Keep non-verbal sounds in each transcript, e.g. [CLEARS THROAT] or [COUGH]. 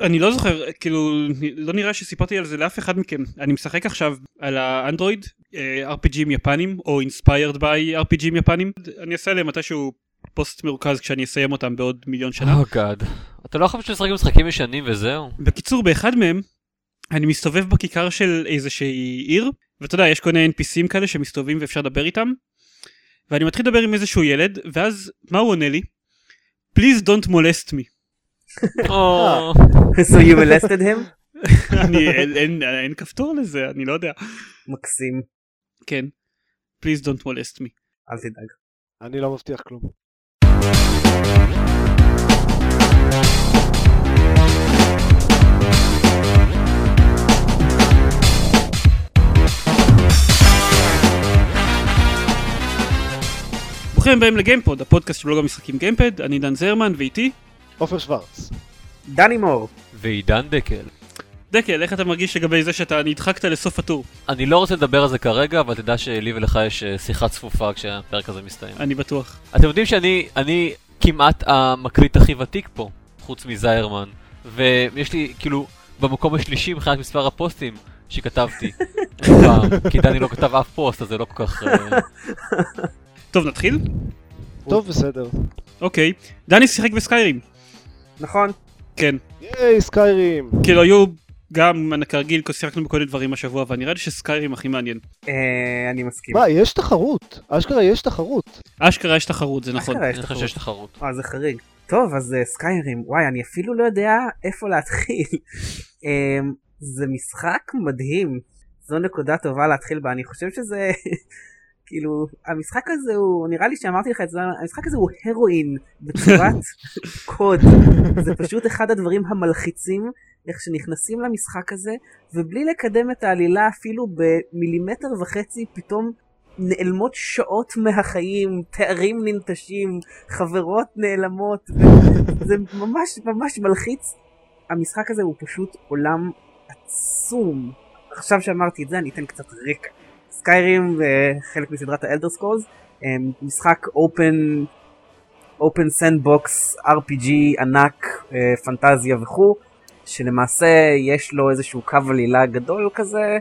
אני לא זוכר, כאילו, לא נראה שסיפרתי על זה לאף אחד מכם. אני משחק עכשיו על האנדרואיד, אה, RPGים יפנים, או inspired by RPGים יפנים. אני אעשה עליהם מתישהו פוסט מרוכז כשאני אסיים אותם בעוד מיליון שנה. או גאד. אתה לא חושב לשחק משחקים ישנים וזהו? בקיצור, באחד מהם, אני מסתובב בכיכר של איזושהי עיר, ואתה יודע, יש כל מיני NPCים כאלה שמסתובבים ואפשר לדבר איתם, ואני מתחיל לדבר עם איזשהו ילד, ואז, מה הוא עונה לי? Please don't molest me. או, [LAUGHS] so you molested him? [LAUGHS] אני, אין, אין, אין כפתור לזה, אני לא יודע. מקסים. כן. Please don't molest me. אל תדאג. אני לא מבטיח כלום. ברוכים הבאים לגיימפוד, הפודקאסט של בלוג המשחקים גיימפד, אני דן זרמן ואיתי עופר שוורץ. דני מור. ועידן דקל. דקל, איך אתה מרגיש לגבי זה שאתה נדחקת לסוף הטור? אני לא רוצה לדבר על זה כרגע, אבל תדע שלי ולך יש אה, שיחה צפופה כשהפרק הזה מסתיים. אני בטוח. אתם יודעים שאני אני כמעט המקליט הכי ותיק פה, חוץ מזיירמן. ויש לי, כאילו, במקום השלישי מבחינת מספר הפוסטים שכתבתי. [LAUGHS] פעם, כי דני לא כתב אף פוסט, אז זה לא כל כך... אה, טוב, נתחיל? טוב, בסדר. אוקיי. דני שיחק בסקיירים. נכון. כן. ייי, סקיירים. כאילו היו גם, כרגיל, שיחקנו בכל מיני דברים השבוע, אבל נראה לי שסקיירים הכי מעניין. אה, אני מסכים. מה, יש תחרות. אשכרה יש תחרות. אשכרה יש תחרות, זה נכון. אשכרה יש תחרות. שיש תחרות. אה, זה חריג. טוב, אז אה, סקיירים, וואי, אני אפילו לא יודע איפה להתחיל. [LAUGHS] אמ, זה משחק מדהים. זו נקודה טובה להתחיל בה. אני חושב שזה, כאילו, המשחק הזה הוא, נראה לי שאמרתי לך את זה, המשחק הזה הוא הרואין בצורת [LAUGHS] קוד. זה פשוט אחד הדברים המלחיצים, איך שנכנסים למשחק הזה, ובלי לקדם את העלילה אפילו במילימטר וחצי, פתאום נעלמות שעות מהחיים, תארים ננטשים, חברות נעלמות, זה ממש ממש מלחיץ. המשחק הזה הוא פשוט עולם עצום. עכשיו שאמרתי את זה אני אתן קצת רקע. סקיירים וחלק מסדרת ה Elder Scrolls, משחק open open sandbox RPG ענק, אה, פנטזיה וכו', שלמעשה יש לו איזשהו קו עלילה גדול כזה,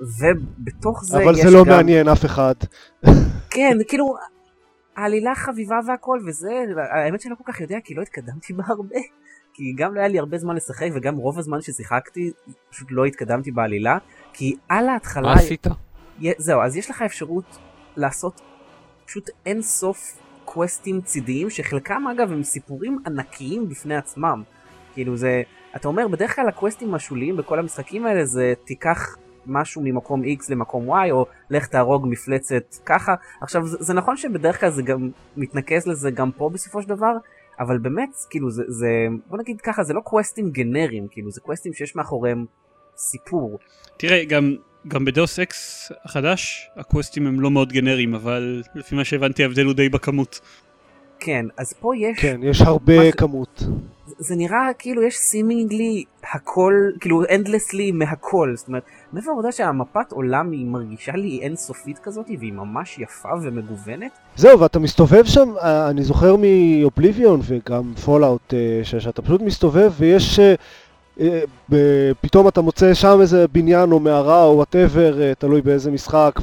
ובתוך זה אבל זה לא גם... מעניין אף אחד. [LAUGHS] כן, כאילו, העלילה חביבה והכל וזה, האמת שאני לא כל כך יודע כי לא התקדמתי בה הרבה. כי גם לא היה לי הרבה זמן לשחק וגם רוב הזמן ששיחקתי פשוט לא התקדמתי בעלילה. כי על ההתחלה, מה עשית? זהו, אז יש לך אפשרות לעשות פשוט אין סוף קווסטים צידיים שחלקם אגב הם סיפורים ענקיים בפני עצמם. כאילו זה, אתה אומר בדרך כלל הקווסטים השוליים בכל המשחקים האלה זה תיקח משהו ממקום X למקום Y או לך תהרוג מפלצת ככה. עכשיו זה, זה נכון שבדרך כלל זה גם מתנקז לזה גם פה בסופו של דבר, אבל באמת כאילו זה, זה בוא נגיד ככה זה לא קווסטים גנריים כאילו זה קווסטים שיש מאחוריהם סיפור. תראה, גם, גם ב Deus Ex החדש, הקווסטים הם לא מאוד גנריים, אבל לפי מה שהבנתי ההבדל הוא די בכמות. כן, אז פה יש כן, יש הרבה מה זה- כמות. זה- זה נראה כאילו יש seemingly הכל, כאילו endlessly מהכל, זאת אומרת, מעבר לעובדה שהמפת עולם היא מרגישה לי אינסופית כזאת והיא ממש יפה ומגוונת, זהו, ואתה מסתובב שם, אה, אני זוכר מ Oblivion וגם Fallout, שאתה פשוט מסתובב ויש... אה, אה, פתאום אתה מוצא שם איזה בניין או מערה או whatever, תלוי באיזה משחק,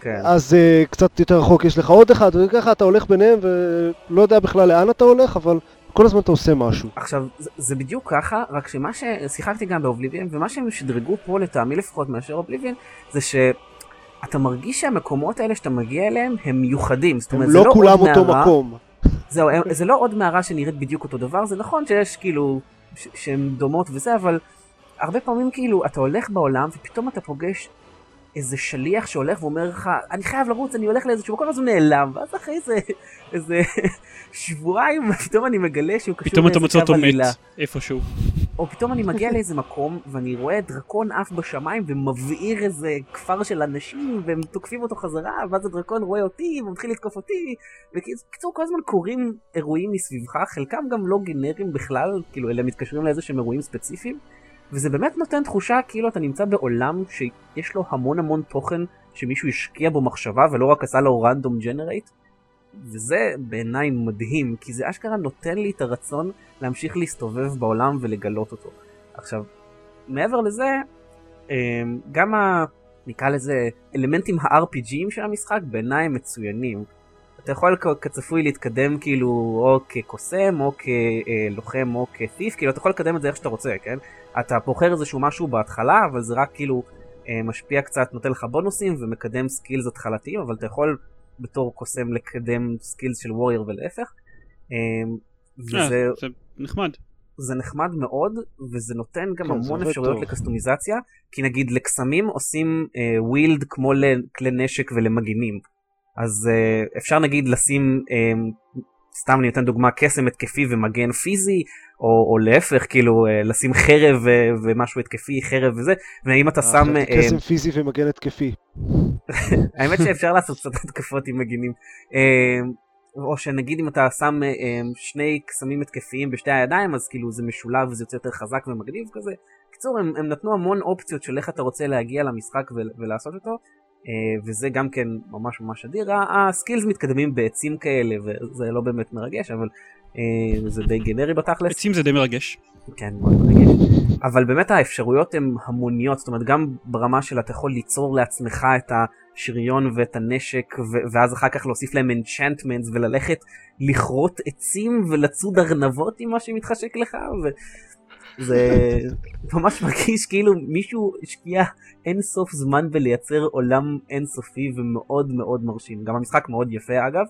כן, ואז אה, קצת יותר רחוק יש לך עוד אחד, וככה אתה הולך ביניהם ולא יודע בכלל לאן אתה הולך, אבל כל הזמן אתה עושה משהו. עכשיו זה, זה בדיוק ככה, רק שמה ששיחקתי גם באובליביון ומה שהם שדרגו פה לטעמי לפחות מאשר אובליביון זה שאתה מרגיש שהמקומות האלה שאתה מגיע אליהם הם מיוחדים, זאת אומרת זה לא לא כולם אותו מערה, מקום. זהו, זה לא עוד מערה שנראית בדיוק אותו דבר, זה נכון שיש כאילו, ש- שהן דומות וזה, אבל הרבה פעמים כאילו, אתה הולך בעולם ופתאום אתה פוגש איזה שליח שהולך ואומר לך, אני חייב לרוץ, אני הולך לאיזשהו מקום, אז הוא נעלם, ואז אחרי זה, איזה שבועיים, [LAUGHS] פתאום אני מגלה שהוא קשור פתאום אתה מוצא אותו. מת איפשהו. או פתאום אני מגיע לאיזה מקום ואני רואה דרקון עף בשמיים ומבעיר איזה כפר של אנשים והם תוקפים אותו חזרה ואז הדרקון רואה אותי ומתחיל לתקוף אותי בקיצור כל הזמן קורים אירועים מסביבך חלקם גם לא גנריים בכלל כאילו אלה מתקשרים לאיזה שהם אירועים ספציפיים וזה באמת נותן תחושה כאילו אתה נמצא בעולם שיש לו המון המון תוכן שמישהו השקיע בו מחשבה ולא רק עשה לו רנדום ג'נרייט וזה בעיניי מדהים, כי זה אשכרה נותן לי את הרצון להמשיך להסתובב בעולם ולגלות אותו. עכשיו, מעבר לזה, אמ, גם ה... נקרא לזה אלמנטים ה-RPGים של המשחק בעיניי הם מצוינים. אתה יכול כצפוי להתקדם כאילו או כקוסם או כלוחם או כתיף, כאילו אתה יכול לקדם את זה איך שאתה רוצה, כן? אתה בוחר איזשהו משהו בהתחלה, אבל זה רק כאילו אה, משפיע קצת, נותן לך בונוסים ומקדם skills התחלתיים, אבל אתה יכול בתור קוסם לקדם skills של warrior ולהפך. אה, וזה... זה נחמד. זה נחמד מאוד, וזה נותן גם כן, המון אפשרויות טוב. לקסטומיזציה, כי נגיד לקסמים עושים wield אה, כמו לכלי נשק ולמגינים. אז uh, אפשר נגיד לשים, uh, סתם אני נותן דוגמה, קסם התקפי ומגן פיזי, או, או להפך, כאילו uh, לשים חרב uh, ומשהו התקפי, חרב וזה, ואם אתה שם... קסם פיזי ומגן התקפי. [LAUGHS] האמת שאפשר לעשות קצת התקפות עם מגינים. או שנגיד אם אתה שם שני קסמים התקפיים בשתי הידיים, אז כאילו זה משולב וזה יוצא יותר חזק ומגניב כזה. בקיצור, הם, הם נתנו המון אופציות של איך אתה רוצה להגיע למשחק ולעשות אותו, אה, וזה גם כן ממש ממש אדיר. הסקילס מתקדמים בעצים כאלה וזה לא באמת מרגש אבל אה, זה די גנרי בתכלס. עצים זה די מרגש. כן מאוד מרגש. אבל באמת האפשרויות הן המוניות זאת אומרת גם ברמה של אתה יכול ליצור לעצמך את השריון ואת הנשק ואז אחר כך להוסיף להם אנצ'נטמנטס וללכת לכרות עצים ולצוד ארנבות עם מה שמתחשק לך. ו... זה ממש מרגיש כאילו מישהו השקיע אין סוף זמן בלייצר עולם אינסופי ומאוד מאוד מרשים. גם המשחק מאוד יפה אגב,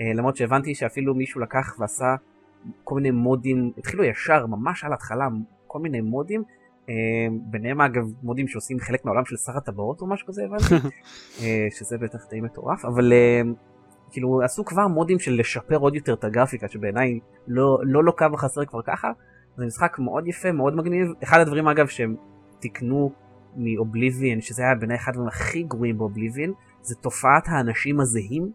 אה, למרות שהבנתי שאפילו מישהו לקח ועשה כל מיני מודים, התחילו ישר ממש על התחלה כל מיני מודים, אה, ביניהם אגב מודים שעושים חלק מהעולם של שר הטבעות או משהו כזה הבנתי, [LAUGHS] אה, שזה בטח די מטורף, אבל כאילו עשו כבר מודים של לשפר עוד יותר את הגרפיקה שבעיניי לא, לא לוקה וחסר כבר ככה. זה משחק מאוד יפה, מאוד מגניב. אחד הדברים אגב שהם תיקנו מאובליביאן, שזה היה בעיניי אחד הדברים הכי גרועים באובליביאן, זה תופעת האנשים הזהים.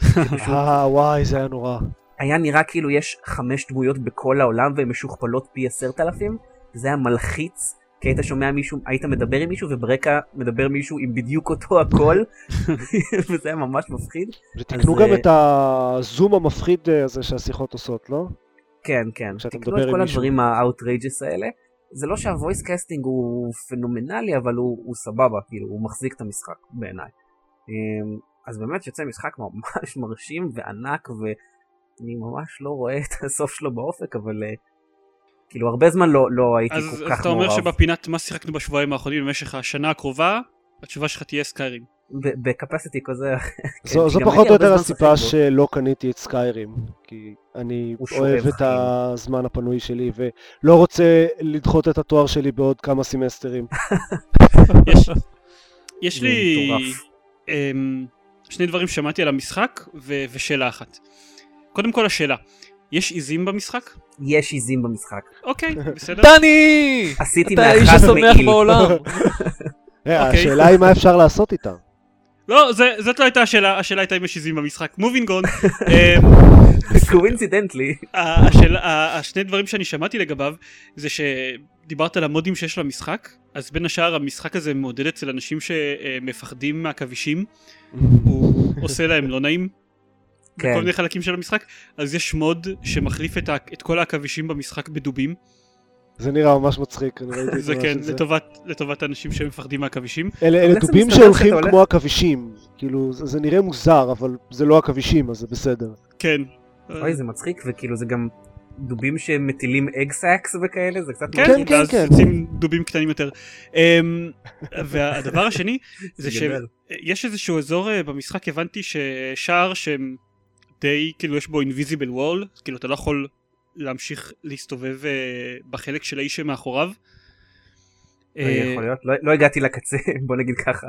[LAUGHS] אה וואי זה היה נורא. היה נראה כאילו יש חמש דמויות בכל העולם והן משוכפלות פי עשרת אלפים, זה היה מלחיץ. כי היית שומע מישהו, היית מדבר עם מישהו וברקע מדבר מישהו עם בדיוק אותו הקול, [LAUGHS] [LAUGHS] וזה היה ממש מפחיד. ותקנו גם אה, את הזום המפחיד אה, הזה שהשיחות עושות, לא? כן, כן. תקנו את כל הדברים ה outrageous האלה. זה לא שה voice casting הוא פנומנלי, אבל הוא, הוא סבבה, כאילו, הוא מחזיק את המשחק בעיניי. אמ, אז באמת יוצא משחק ממש [LAUGHS] מרשים וענק, ואני ממש לא רואה את הסוף שלו באופק, אבל uh, כאילו הרבה זמן לא, לא הייתי אז, כל אז כך מעורב. אז אתה אומר שבפינת מה שיחקנו בשבועיים האחרונים במשך השנה הקרובה, התשובה שלך תהיה סקיירים. בקפסיטי כזה. [LAUGHS] זו, זו פחות או יותר הסיבה שלא קניתי את סקיירים, כי אני אוהב את הזמן הפנוי שלי ולא רוצה לדחות את התואר שלי בעוד כמה סמסטרים. [LAUGHS] יש, יש לי um, שני דברים ששמעתי על המשחק ו- ושאלה אחת. קודם כל השאלה, יש עיזים במשחק? יש עיזים במשחק. אוקיי, [LAUGHS] בסדר. דני! עשיתי מאחד מעיל. אתה האיש השמח בעולם. אוקיי. השאלה היא מה אפשר לעשות איתם. לא, זאת לא הייתה השאלה, השאלה הייתה אם יש עיזים במשחק. moving on. coincidentally. השני דברים שאני שמעתי לגביו זה שדיברת על המודים שיש למשחק, אז בין השאר המשחק הזה מעודד אצל אנשים שמפחדים מהכבישים, הוא עושה להם לא נעים. כן. בכל מיני חלקים של המשחק, אז יש מוד שמחליף את, את כל העכבישים במשחק בדובים. זה נראה ממש מצחיק, אני ראיתי את זה כן, לטובת, לטובת אנשים שמפחדים מהעכבישים. אלה, אלה דובים שהולכים כמו עכבישים, כאילו זה, זה נראה מוזר, אבל זה לא עכבישים, אז זה בסדר. כן. אוי, זה מצחיק, וכאילו זה גם דובים שמטילים אג סאקס וכאלה, זה קצת כן, כן, כן, כן. יוצאים דובים קטנים יותר. אמ, והדבר השני, [LAUGHS] זה שיש איזשהו אזור אה, במשחק, הבנתי ששער שהם די, כאילו יש בו invisible wall, כאילו אתה לא יכול להמשיך להסתובב uh, בחלק של האיש שמאחוריו. לא יכול להיות, לא, לא הגעתי לקצה, [LAUGHS] בוא נגיד ככה.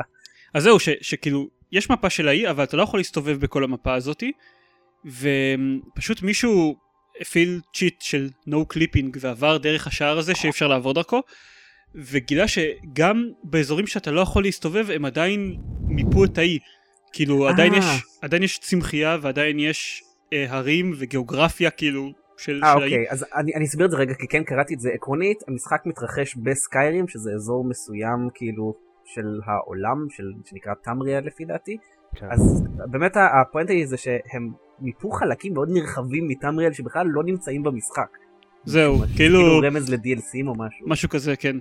אז זהו, ש, שכאילו, יש מפה של האי, אבל אתה לא יכול להסתובב בכל המפה הזאתי, ופשוט מישהו הפעיל צ'יט של no clipping ועבר דרך השער הזה שאי אפשר לעבור דרכו, וגילה שגם באזורים שאתה לא יכול להסתובב, הם עדיין מיפו את האי. כאילו, עדיין יש, עדיין יש צמחייה ועדיין יש אה, הרים וגיאוגרפיה, כאילו, של, 아, של אוקיי. אז אני, אני אסביר את זה רגע, כי כן קראתי את זה עקרונית, המשחק מתרחש בסקיירים, שזה אזור מסוים כאילו של העולם, של, שנקרא תמריה לפי דעתי. כן. אז באמת הפואנטה היא זה שהם מיפו חלקים מאוד נרחבים מטמריאל שבכלל לא נמצאים במשחק. זהו, משהו- כאילו כאילו רמז ל-DLCים או משהו. משהו כזה, כן.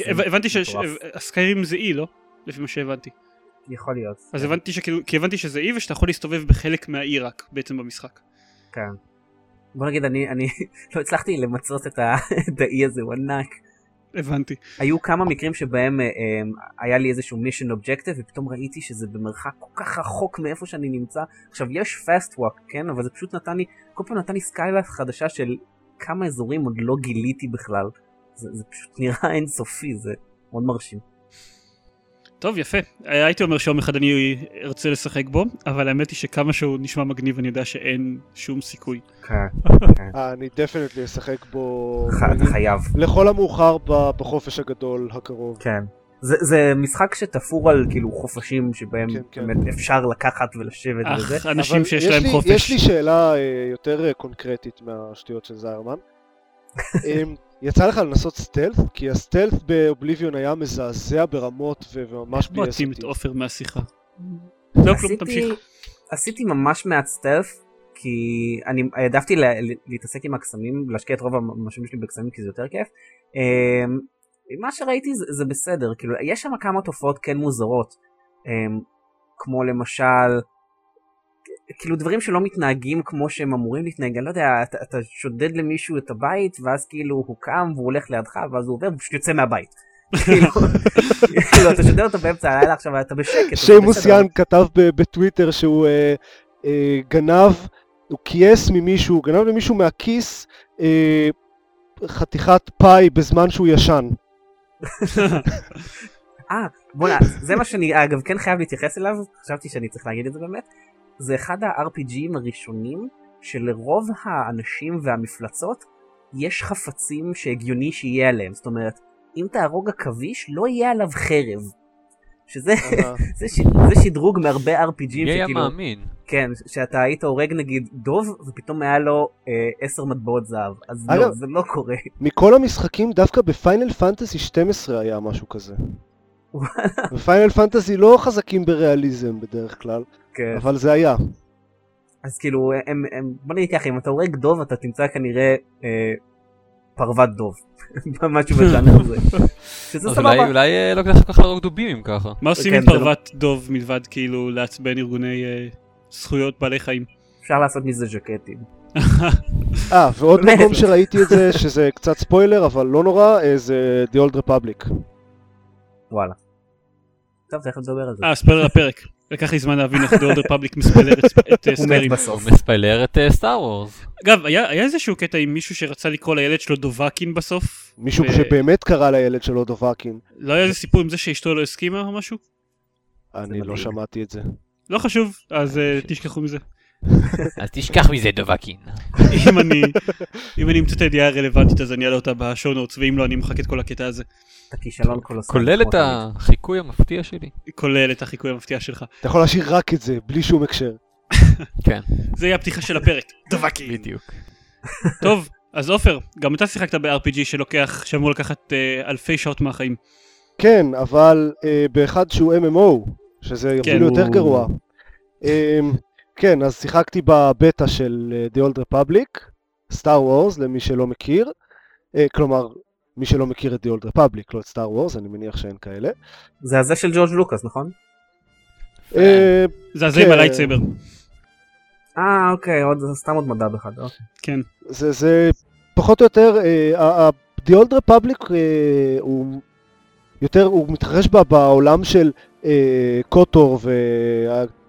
הבנ- הבנתי. שהסקיירים זה אי, לא? לפי מה שהבנתי. יכול להיות. אז כן, הבנתי שכאילו, כי הבנתי שזה אי ושאתה יכול להסתובב בחלק מהאי רק בעצם במשחק. כן. בוא נגיד אני אני [LAUGHS] לא הצלחתי למצות את ה- את האי הזה הוא ענק. הבנתי. היו כמה מקרים שבהם אה, אה, היה לי איזשהו mission objective ופתאום ראיתי שזה במרחק כל כך רחוק מאיפה שאני נמצא. עכשיו יש fast walk כן אבל זה פשוט נתן לי כל פעם נתן לי skylight חדשה של כמה אזורים עוד לא גיליתי בכלל. זה, זה פשוט נראה [LAUGHS] אינסופי זה מאוד מרשים. טוב, יפה. הייתי אומר שיום אחד אני ארצה לשחק בו, אבל האמת היא שכמה שהוא נשמע מגניב אני יודע שאין שום סיכוי. כן. אה, [LAUGHS] אני definitely אשחק בו אתה חייב. לכל המאוחר בחופש הגדול הקרוב. כן. זה, זה משחק שתפור על כאילו חופשים שבהם כן, כן. באמת אפשר לקחת ולשבת וזה. אך, אנשים שיש יש להם לי- חופש. יש לי שאלה אה, יותר אה, קונקרטית מהשטויות של זיירמן. [LAUGHS] יצא לך לנסות stealth? כי ה stealth באובליביון היה מזעזע ברמות ו- וממש ביאס תשים את אותי. עופר מהשיחה. לא כלום, עשיתי- תמשיך. עשיתי ממש מעט סטלף, כי אני העדפתי לה- להתעסק עם הקסמים, להשקיע את רוב המשאבים שלי בקסמים כי זה יותר כיף. אמ, מה שראיתי זה, זה בסדר, כאילו יש שם כמה תופעות כן מוזרות, אמ, כמו למשל, כאילו דברים שלא מתנהגים כמו שהם אמורים להתנהג, אני לא יודע, אתה, אתה שודד למישהו את הבית, ואז כאילו הוא קם והוא הולך לידך, ואז הוא עובר ופשוט יוצא מהבית. [LAUGHS] כאילו, כאילו, אתה שודד אותו באמצע הלילה עכשיו, אתה בשקט. שיימוס בסדר. יאן כתב בטוויטר שהוא אה, אה, גנב, הוא כייס ממישהו, הוא גנב למישהו מהכיס אה, חתיכת פאי בזמן שהוא ישן. [LAUGHS] אה, בוא'נה, זה מה שאני אגב כן חייב להתייחס אליו, חשבתי שאני צריך להגיד את זה באמת. זה אחד ה-RPGים הראשונים שלרוב האנשים והמפלצות יש חפצים שהגיוני שיהיה עליהם. זאת אומרת, אם תהרוג עכביש לא יהיה עליו חרב. שזה אה, [LAUGHS] זה, ש, זה שדרוג מהרבה RPGים שכאילו, מאמין? כן, שאתה היית הורג נגיד דוב ופתאום היה לו אה, עשר מטבעות זהב. אז לא, אגב- זה לא קורה. מכל המשחקים דווקא בפיינל פנטסי 12 היה משהו כזה. בפיינל פנטסי לא חזקים בריאליזם בדרך כלל, כן. אבל זה היה. אז כאילו הם, הם בוא נגיד ככה אם אתה הורג דוב אתה תמצא כנראה אה, פרוות דוב [LAUGHS] משהו בז'אנר הזה [LAUGHS] שזה אז אולי סבבה אולי אה, לא כדאי כל כך להרוג דובים אם ככה. מה עושים כן, עם זה לא- פרוות דוב מלבד כאילו לעצבן ארגוני אה, זכויות בעלי חיים? אפשר לעשות מזה ז'קטים [LAUGHS] אה, ועוד. מקום שראיתי את זה, שזה קצת ספוילר, אבל לא נורא, אה, זה The Old Republic. וואלה. טוב תכף נדבר על זה. אה, ספיילר לפרק. לקח לי זמן להבין איך The Old Republic מספיילר את- אה, הוא. בסוף. הוא מספיילר את סטאר וורס. אגב, היה איזשהו קטע עם מישהו שרצה לקרוא לילד שלו דובאקין בסוף? מישהו שבאמת קרא לילד שלו דובאקין. לא היה איזה סיפור עם זה שאשתו לא הסכימה או משהו? אני לא. שמעתי את זה. לא חשוב, אז אה, תשכחו מזה. [LAUGHS] אז תשכח מזה דובאקין. אם אני אם אני אמצא את הידיעה הרלוונטית אז אני אעלה אותה ב show notes ואם לא אני אמחק את כל הקטע הזה. אתה כישלון קולוסלי. כולל את החיקוי המפתיע שלי. כולל את החיקוי המפתיע שלך. אתה יכול להשאיר רק את זה, בלי שום הקשר. [LAUGHS] כן, זה יהיה הפתיחה של הפרק. [LAUGHS] דובקין. בדיוק. טוב, אז עופר, גם אתה שיחקת ב-RPG שלוקח, שאמור לקחת אה, אלפי שעות מהחיים. כן, אבל אה, באחד שהוא MMO, שזה כן. אפילו יותר גרוע. כן, אז שיחקתי בבטא של אה, The Old Republic, Star Wars, למי שלא מכיר. אה, כלומר, מי שלא מכיר את The Old Republic, לא את Star Wars, אני מניח שאין כאלה. זה הזה של ג'ורג' לוקאס נכון? אה, זה הזה עם כן. ה lightsaber. אה אוקיי עוד סתם עוד מידע אחד. אוקיי. כן. זה, זה פחות או יותר, The Old Republic הוא יותר, הוא מתרחש בה בעולם של קוטור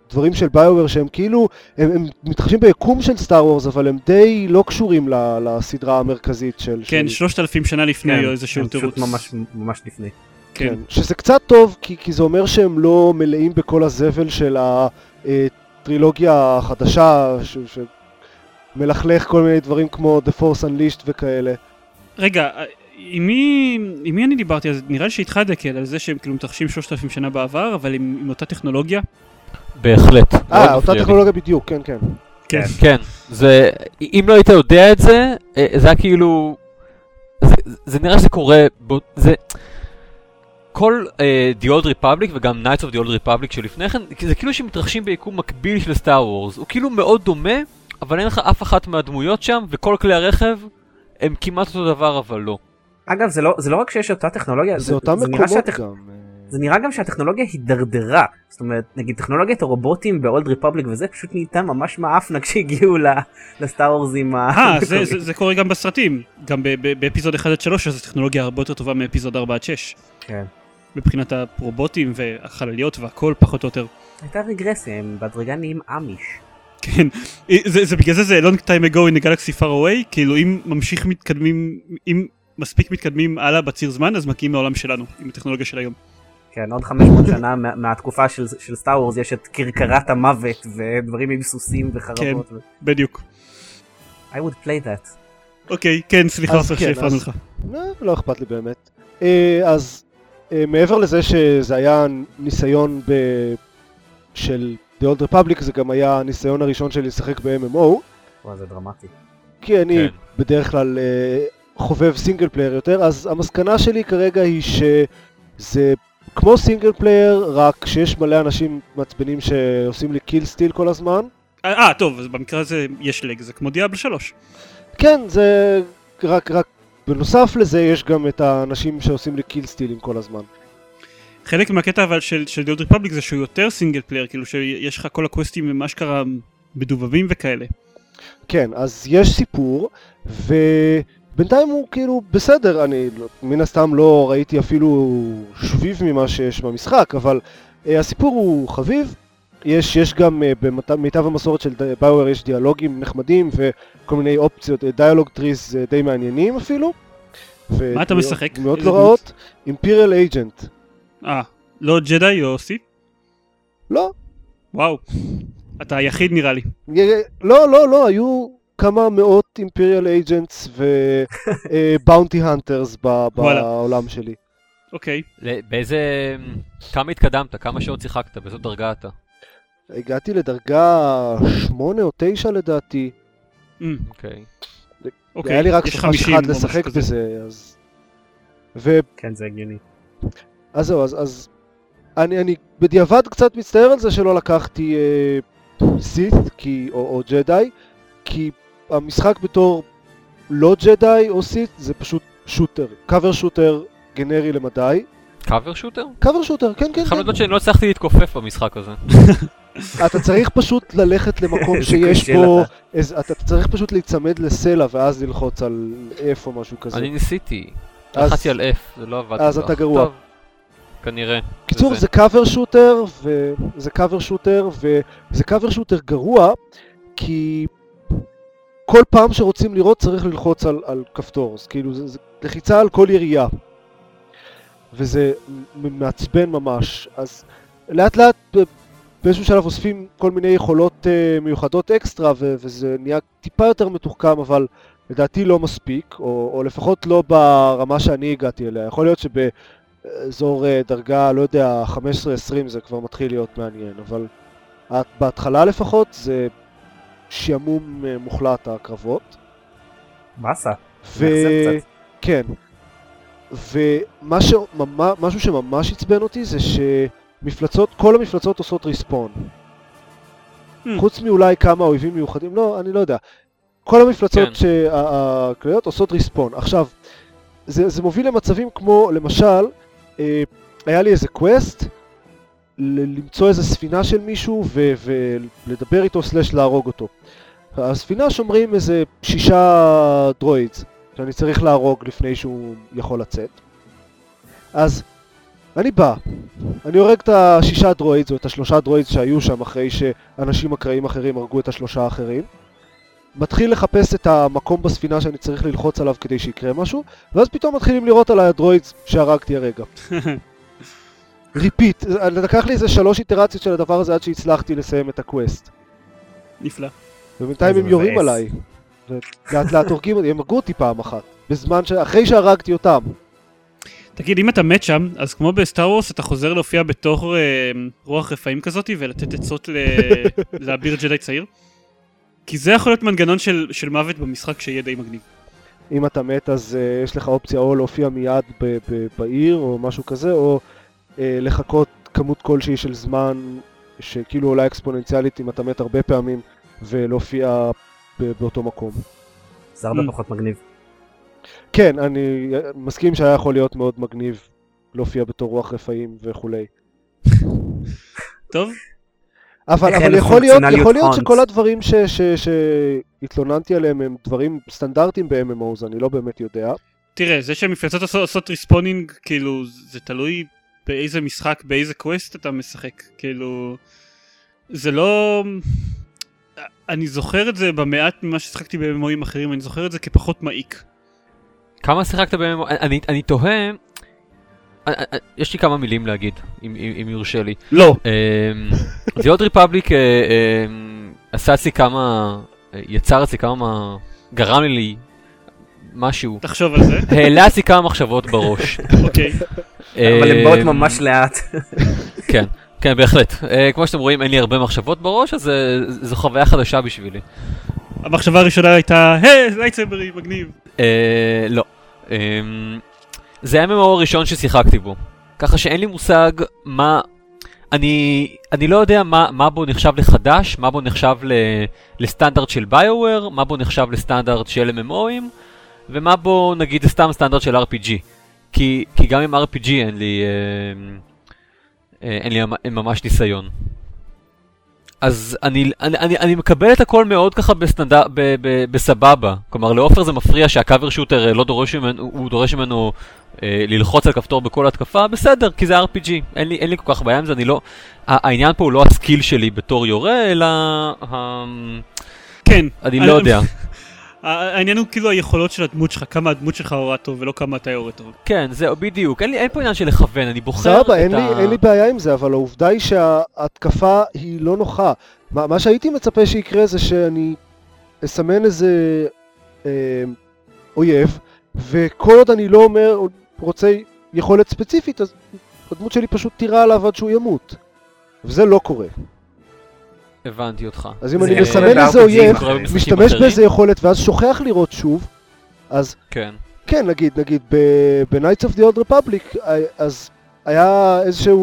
והדברים של ביואר שהם כאילו, הם, הם מתרחשים ביקום של סטאר וורס אבל הם די לא קשורים ל- לסדרה המרכזית של... כן, של, שלושת אלפים שנה לפני כן, איזשהו תירוץ. פשוט ממש ממש לפני. כן. כן. שזה קצת טוב כי, כי זה אומר שהם לא מלאים בכל הזבל של הטרילוגיה החדשה ש, שמלכלך כל מיני דברים כמו The Force Unleashed וכאלה. רגע, עם מי, עם מי אני דיברתי? אז נראה לי שאיתך דקל על זה שהם כאילו מתרחשים שלושת אלפים שנה בעבר, אבל עם, עם אותה טכנולוגיה. בהחלט. אה, אותה. טכנולוגיה בדיוק, כן, כן. כן. כן, זה, אם לא היית יודע את זה, אה, זה היה כאילו, זה, זה נראה שזה קורה, זה, כל uh, The Old Republic וגם Knights of the Old Republic שלפני כן, זה כאילו שמתרחשים ביקום מקביל של סטאר וורס. הוא כאילו מאוד דומה, אבל אין לך אף אחת מהדמויות שם, וכל כלי הרכב הם כמעט אותו דבר, אבל לא. אגב זה לא זה לא רק שיש אותה טכנולוגיה זה אותם נראה מקומות שהטכ- גם. אה, זה נראה גם שהטכנולוגיה הידרדרה זאת אומרת נגיד טכנולוגיית הרובוטים ב Old Republic וזה פשוט נהייתה ממש מאפנה כשהגיעו ל Star Wars-ים אה, זה- [LAUGHS] זה זה קורה גם בסרטים. גם באפיזוד 1 עד 3 אז הטכנולוגיה הרבה יותר טובה מאפיזוד 4 עד 6. כן. מבחינת הרובוטים והחלליות והכל פחות או יותר. הייתה רגרסיה הם בהדרגה נהיים אמיש. כן, זה, זה בגלל זה זה long time ago in a galaxy far away, כאילו אם ממשיך מתקדמים, אם מספיק מתקדמים הלאה בציר זמן אז מגיעים לעולם שלנו עם הטכנולוגיה של היום. כן עוד 500 שנה מה- מהתקופה של של סטאר וורס יש את כרכרת המוות ודברים עם סוסים וחרבות. ו- בדיוק. I would play that. אוקיי, כן, סליחה אז עופר כן, שהפרענו אז- לך. לא, לא אכפת לי באמת. אה, אז אה, מעבר לזה שזה היה ניסיון ב... של The Old Republic, זה גם היה הניסיון הראשון שלי לשחק ב-MMO, וואי זה דרמטי. כי אני כן. בדרך כלל אה, חובב single player יותר, אז המסקנה שלי כרגע היא שזה כמו single player, רק שיש מלא אנשים מעצבנים שעושים לי kill steal כל הזמן. אה, אה, טוב, אז במקרה הזה יש לך, זה כמו דיאבל 3. כן, זה רק, רק בנוסף לזה יש גם את האנשים שעושים לי kill steal-ים כל הזמן. חלק מהקטע אבל של של The Old Republic זה שהוא יותר single player, כאילו שיש לך כל ה quest-ים הם אשכרה מדובבים וכאלה. כן, אז יש סיפור, ובינתיים הוא כאילו בסדר, אני לא- מן הסתם לא ראיתי אפילו שביב ממה שיש במשחק, אבל uh, הסיפור הוא חביב. יש, יש גם uh, במיטב המסורת של ביוואר יש דיאלוגים נחמדים וכל מיני אופציות, dialogue trees uh, די מעניינים אפילו. מה אתה משחק? מאוד לא רעות. imperial agent. אה, לא ג'די או סי? לא, וואו. אתה היחיד נראה לי. לא, לא, לא, היו כמה מאות אימפיריאל אייג'נטס ובאונטי [LAUGHS] הנטרס וואלה. בעולם שלי. אוקיי. באיזה... כמה התקדמת? כמה שעות שיחקת? באיזו דרגה אתה? הגעתי לדרגה 8 או 9 לדעתי. אמ, אוקיי. אוקיי. היה לי רק סופש 50 אחד לשחק כזה. בזה, אז... ו... כן זה הגיוני. אז זהו, אז... אז... אני, אני בדיעבד קצת מצטער על זה שלא לקחתי אה, סית כי, או, או ג'די, כי המשחק בתור לא ג'די או סית זה פשוט שוטר, קאבר שוטר גנרי למדי. קאבר שוטר? קאבר שוטר, כן, כן, חייב כן. שאני לא הצלחתי להתכופף במשחק הזה. [LAUGHS] אתה צריך פשוט ללכת למקום שיש בו, אתה. צריך פשוט להיצמד לסלע ואז ללחוץ על F או משהו כזה. אני ניסיתי. לחצתי על F, זה לא עבד. אז אתה. גרוע. כנראה. קיצור זה קאבר שוטר וזה קאבר שוטר וזה קאבר שוטר גרוע כי כל פעם שרוצים לראות צריך ללחוץ על, על כפתור, אז כאילו זה, זה לחיצה על כל ירייה וזה מעצבן ממש, אז לאט לאט באיזשהו שלב אוספים כל מיני יכולות uh, מיוחדות אקסטרה ו- וזה נהיה טיפה יותר מתוחכם אבל לדעתי לא מספיק, או, או לפחות לא ברמה שאני הגעתי אליה, יכול להיות שב... אזור אה, דרגה, לא יודע, 15-20 זה כבר מתחיל להיות מעניין, אבל את- בהתחלה לפחות זה שעמום אה, מוחלט הקרבות. באסה. ו... כן. ומשהו שממש עצבן אותי זה שמפלצות, כל המפלצות עושות ריספון. Hmm. חוץ מאולי כמה אויבים מיוחדים, לא, אני לא יודע. כל המפלצות כן. הכלליות עושות ריספון. עכשיו, זה, זה מוביל למצבים כמו, למשל, אה, היה לי איזה קווסט, למצוא איזה ספינה של מישהו ו- ולדבר איתו סלש להרוג אותו. הספינה שומרים איזה שישה דרואידס שאני צריך להרוג לפני שהוא יכול לצאת. אז אני בא, אני הורג את השישה droids או את השלושה droids שהיו שם אחרי שאנשים אקראיים אחרים הרגו את השלושה האחרים. מתחיל לחפש את המקום בספינה שאני צריך ללחוץ עליו כדי שיקרה משהו, ואז פתאום מתחילים לירות עליי ה droids שהרגתי הרגע. [LAUGHS] repeat, לקח לי איזה שלוש איטרציות של הדבר הזה עד שהצלחתי לסיים את ה quest. נפלא. ובינתיים הם יורים מבאס. עליי. ולאט לאט הורגים אותי, הם הרגו אותי פעם אחת. בזמן ש... אחרי שהרגתי אותם. תגיד, אם אתה מת שם, אז כמו בסטאר וורס אתה חוזר להופיע בתור אה, רוח רפאים כזאתי ולתת עצות ל... [LAUGHS] לאביר ג'די צעיר? כי זה יכול להיות מנגנון של, של מוות במשחק שיהיה די מגניב. אם אתה מת אז uh, יש לך אופציה או להופיע מיד ב- ב- בעיר או משהו כזה, או לחכות כמות כלשהי של זמן שכאילו עולה אקספוננציאלית אם אתה מת הרבה פעמים ולהופיע באותו מקום. זה הרבה Mm. פחות מגניב. כן, אני מסכים שהיה יכול להיות מאוד מגניב להופיע בתור רוח רפאים וכולי. טוב, אבל, איך אבל יכול להיות, יכול להיות? שכל הדברים ש- ש- שהתלוננתי עליהם הם דברים סטנדרטיים ב-MMOs, אני לא באמת יודע. תראה, זה שהמפלצות עושות- עושות respawning, כאילו, זה תלוי באיזה משחק, באיזה quest אתה משחק, כאילו... זה לא... אני זוכר את זה במעט ממה ששיחקתי בממואים אחרים, אני זוכר את זה כפחות מעיק. כמה שיחקת בהם? אני, אני תוהה, אה, אה, יש לי כמה מילים להגיד, אם, אם, אם יורשה לי. לא. אמ, The Old Republic אה, אמ, עשה אצלי כמה, אה, יצר אצלי כמה, גרם לי משהו, תחשוב על זה, העלה אצלי כמה מחשבות בראש. אוקיי. אבל הן באות אמ, ממש לאט. כן, כן, בהחלט. אה, כמו שאתם רואים, אין לי הרבה מחשבות בראש, אז אה, זו חוויה חדשה בשבילי. המחשבה הראשונה הייתה, היי, lightsaber, מגניב. אה, לא. אמ, זה ה-MMO הראשון ששיחקתי בו. ככה שאין לי מושג מה... אני, אני לא יודע מה, מה בו נחשב לחדש, מה בו נחשב ל, לסטנדרט של BioWare, מה בו נחשב לסטנדרט של MMO ים, ומה בו נגיד סתם סטנדרט של RPG. כי, כי גם עם RPG אין לי, אה, אה, אין לי ממ- ממש ניסיון. אז אני, אני, אני, אני מקבל את הכל מאוד ככה בסטנדר, ב, ב, בסבבה. כלומר, לעופר זה מפריע שהקאבר שוטר אה, לא דורש ממנו, הוא דורש ממנו אה, ללחוץ על כפתור בכל התקפה, בסדר, כי זה RPG. אין לי, אין לי כל כך בעיה עם זה, אני לא... העניין פה הוא לא הסקיל שלי בתור יורה, אלא... ה... כן. אני לא יודע. [LAUGHS] העניין הוא כאילו היכולות של הדמות שלך, כמה הדמות שלך הורה טוב ולא כמה אתה יורה טוב. כן, זהו, בדיוק. אין, לי, אין פה עניין של לכוון, אני בוחר סבבה, את אין, ה... לי, אין לי בעיה עם זה, אבל העובדה היא שההתקפה היא לא נוחה. מה, מה שהייתי מצפה שיקרה זה שאני אסמן איזה אה, אויב, וכל עוד אני לא אומר, רוצה יכולת ספציפית, אז הדמות שלי פשוט תירה עליו עד שהוא ימות. וזה לא קורה. הבנתי אותך. אז אם אני מסמן איזה אויב, משתמש? באיזה יכולת ואז שוכח לראות שוב, אז כן. כן, נגיד, נגיד, ב-Knights of the Old Republic, אה, אז היה איזושהי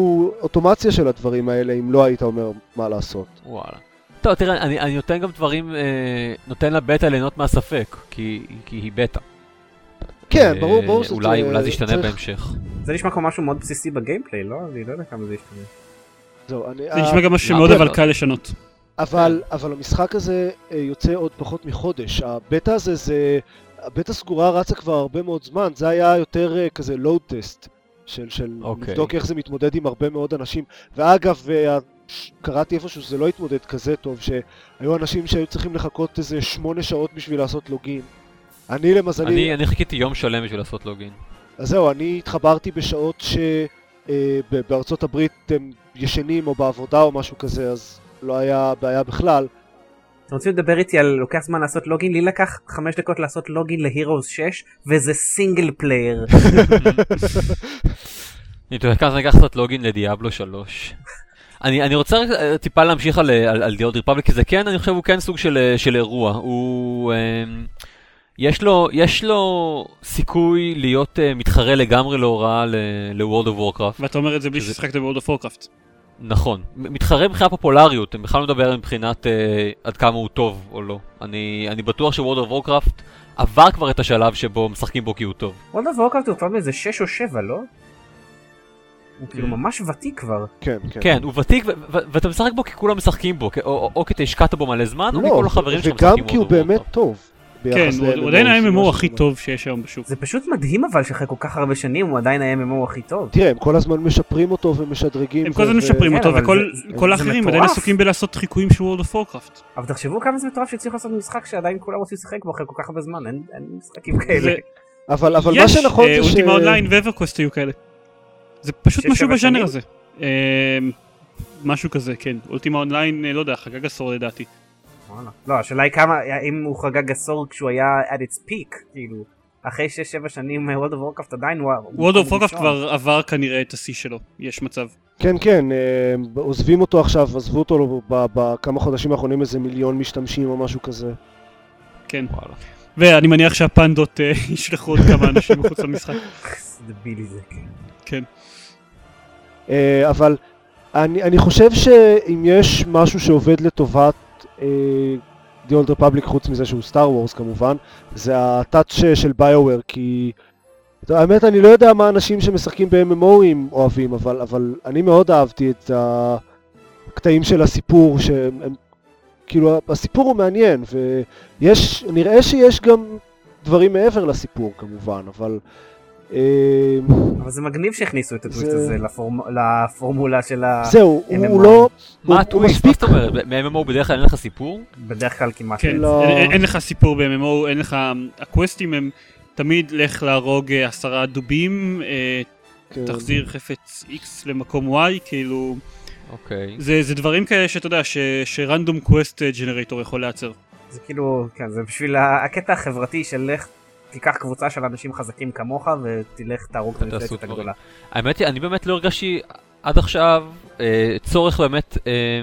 אוטומציה של הדברים האלה, אם לא היית אומר מה לעשות. וואלה. טוב, תראה, אני, אני נותן גם דברים, אה, נותן לבטא ליהנות מהספק, כי, כי היא בטא. כן, אה, ברור, ברור שזה... אולי, אולי זה ישתנה צריך- בהמשך. זה נשמע כמו משהו מאוד בסיסי בגיימפליי, לא? אני לא יודע כמה זה ישתנה. זהו, אני... זה נשמע גם משהו מה, שמאוד אבל- אבל קל לשנות. אבל, אבל המשחק הזה אה, יוצא עוד פחות מחודש. הבטא הזה זה... הבטא סגורה רצה כבר הרבה מאוד זמן, זה היה יותר אה, כזה לואוד טסט. של, של אוקיי. לבדוק איך זה מתמודד עם הרבה מאוד אנשים. ואגב, אה, קראתי איפשהו שזה לא התמודד כזה טוב, שהיו אנשים שהיו צריכים לחכות איזה שמונה שעות בשביל לעשות לוגין. אני למזלי... אני, אני חיכיתי יום שלם בשביל לעשות לוגין. אז זהו, אני התחברתי בשעות שבארצות הברית הם ישנים או בעבודה או משהו כזה, אז לא היה בעיה בכלל. אתם רוצים לדבר איתי על לוקח זמן לעשות login? לי לקח חמש דקות לעשות login ל Heroes 6 וזה single player. [LAUGHS] אני תוהה כמה זמן ייקח לעשות login ל Diablo 3. אני, אני רוצה רק אה, טיפה להמשיך על, אה, על, על The Old Republic, כי זה כן, אני חושב, הוא כן סוג של, אה, של אירוע. הוא... אה, יש לו, יש לו סיכוי להיות uh, מתחרה לגמרי לא רע ל-World of Warcraft. ואתה אומר את זה בלי שזה- ששיחקת ב-World of Warcraft. נכון. מתחרה מבחינת פופולריות, אני בכלל לא מדבר מבחינת uh, עד כמה הוא טוב או לא. אני, אני בטוח ש-World of Warcraft עבר כבר את השלב שבו משחקים בו כי הוא טוב. World of Warcraft הוא כבר באיזה 6 או 7, לא? הוא כאילו Mm. ממש ותיק כבר. כן, כן. כן, הוא ותיק ואתה משחק בו כי כולם משחקים בו, כי- או, כי אתה השקעת בו מלא זמן, או לא, מכל החברים שלך וגם משחקים כי הוא World of באמת. טוב. כן, הוא- עדיין ה-MMO הכי טוב שיש היום בשוק. זה פשוט מדהים אבל שאחרי כל כך הרבה שנים הוא עדיין ה-MMO הכי טוב. תראה, הם כל הזמן משפרים אותו ומשדרגים. הם כל הזמן משפרים כן, אותו, וכל האחרים עדיין. עסוקים בלעשות חיקויים של World of Warcraft. אבל תחשבו כמה זה מטורף שהצליחו לעשות משחק שעדיין כולם רוצים לשחק בו אחרי כל כך הרבה זמן, אין משחקים כאלה. אבל מה יש, שנכון אה, זה ש... Ultima Online ו EverQuest היו כאלה. זה פשוט משהו בז'אנר? הזה. אה, משהו כזה, כן. אולטימה אונליין, לא יודע, חגג עשור לדעתי. לא, השאלה היא כמה, אם הוא חגג עשור כשהוא היה at its peak, כאילו, אחרי 6-7 שנים World of Warcraft עדיין הוא... World of Warcraft. כבר עבר כנראה את השיא שלו, יש מצב. כן, כן, אה, עוזבים אותו עכשיו, עזבו אותו ב- בכמה חודשים האחרונים איזה מיליון משתמשים או משהו כזה. כן. ואני מניח שהפנדות אה, [LAUGHS] ישלחו עוד כמה אנשים מחוץ למשחק. [LAUGHS] דבילי זה, כן. כן. אה, אבל אני, אני חושב שאם יש משהו שעובד לטובת אה, The Old Republic חוץ מזה שהוא סטאר וורס כמובן, זה הטאץ' של ביואר כי האמת אני לא יודע מה אנשים שמשחקים ב-MMOים אוהבים, אבל, אבל אני מאוד אהבתי את הקטעים של הסיפור, שהם הם, כאילו הסיפור הוא מעניין ויש, נראה שיש גם דברים מעבר לסיפור כמובן, אבל אה, אבל זה מגניב שהכניסו את הטוויסט זה- הזה לפורמ- לפורמולה של ה... זהו, הוא, לא... מה הטוויסט? מה זאת אומרת? מ-MMO בדרך כלל אין לך סיפור? בדרך כלל כמעט. כן, לא. אין- אין- לך סיפור ב-MMO, אין לך... הקווסטים הם תמיד לך להרוג אה, עשרה דובים, אה, כן. תחזיר חפץ X למקום Y, כאילו... אוקיי. זה זה דברים כאלה שאתה יודע, ש- שרנדום קווסט ג'נרטור יכול לייצר. זה כאילו, כן, זה בשביל ה- הקטע החברתי של לך, תיקח קבוצה של אנשים חזקים כמוך ותלך תהרוג את המפלצת. הגדולה. האמת היא, אני באמת לא הרגשתי עד עכשיו אה, צורך באמת אה,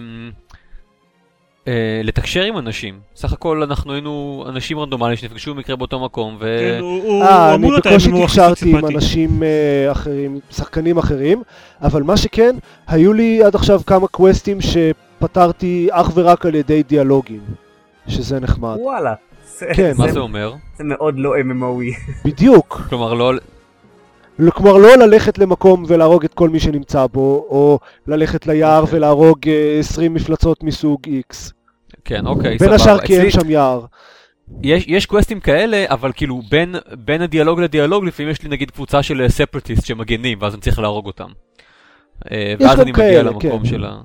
אה, לתקשר עם אנשים. סך הכל אנחנו היינו אנשים רנדומליים שנפגשו במקרה באותו מקום, ו... כן, הוא אה, אני בקושי תקשרתי עם. אנשים אה, אחרים, שחקנים אחרים, אבל מה שכן, היו לי עד עכשיו כמה קווסטים שפתרתי אך ורק על ידי דיאלוגים, שזה נחמד. וואלה. כן. מה זה- אומר? זה מאוד לא MMOי. בדיוק. כלומר, לא... לא- כלומר, לא ללכת למקום ולהרוג את כל מי שנמצא בו, או ללכת ליער אוקיי. ולהרוג אה, 20 מפלצות מסוג X. כן, אוקיי, בין סבבה. השאר כי אין שם יער. יש, יש קווסטים כאלה, אבל כאילו בין, בין הדיאלוג לדיאלוג, לפעמים יש לי נגיד קבוצה של ספרטיסט שמגנים, ואז אני צריך להרוג אותם. אה, ואז אני מגיע כאלה, למקום כן. של ה...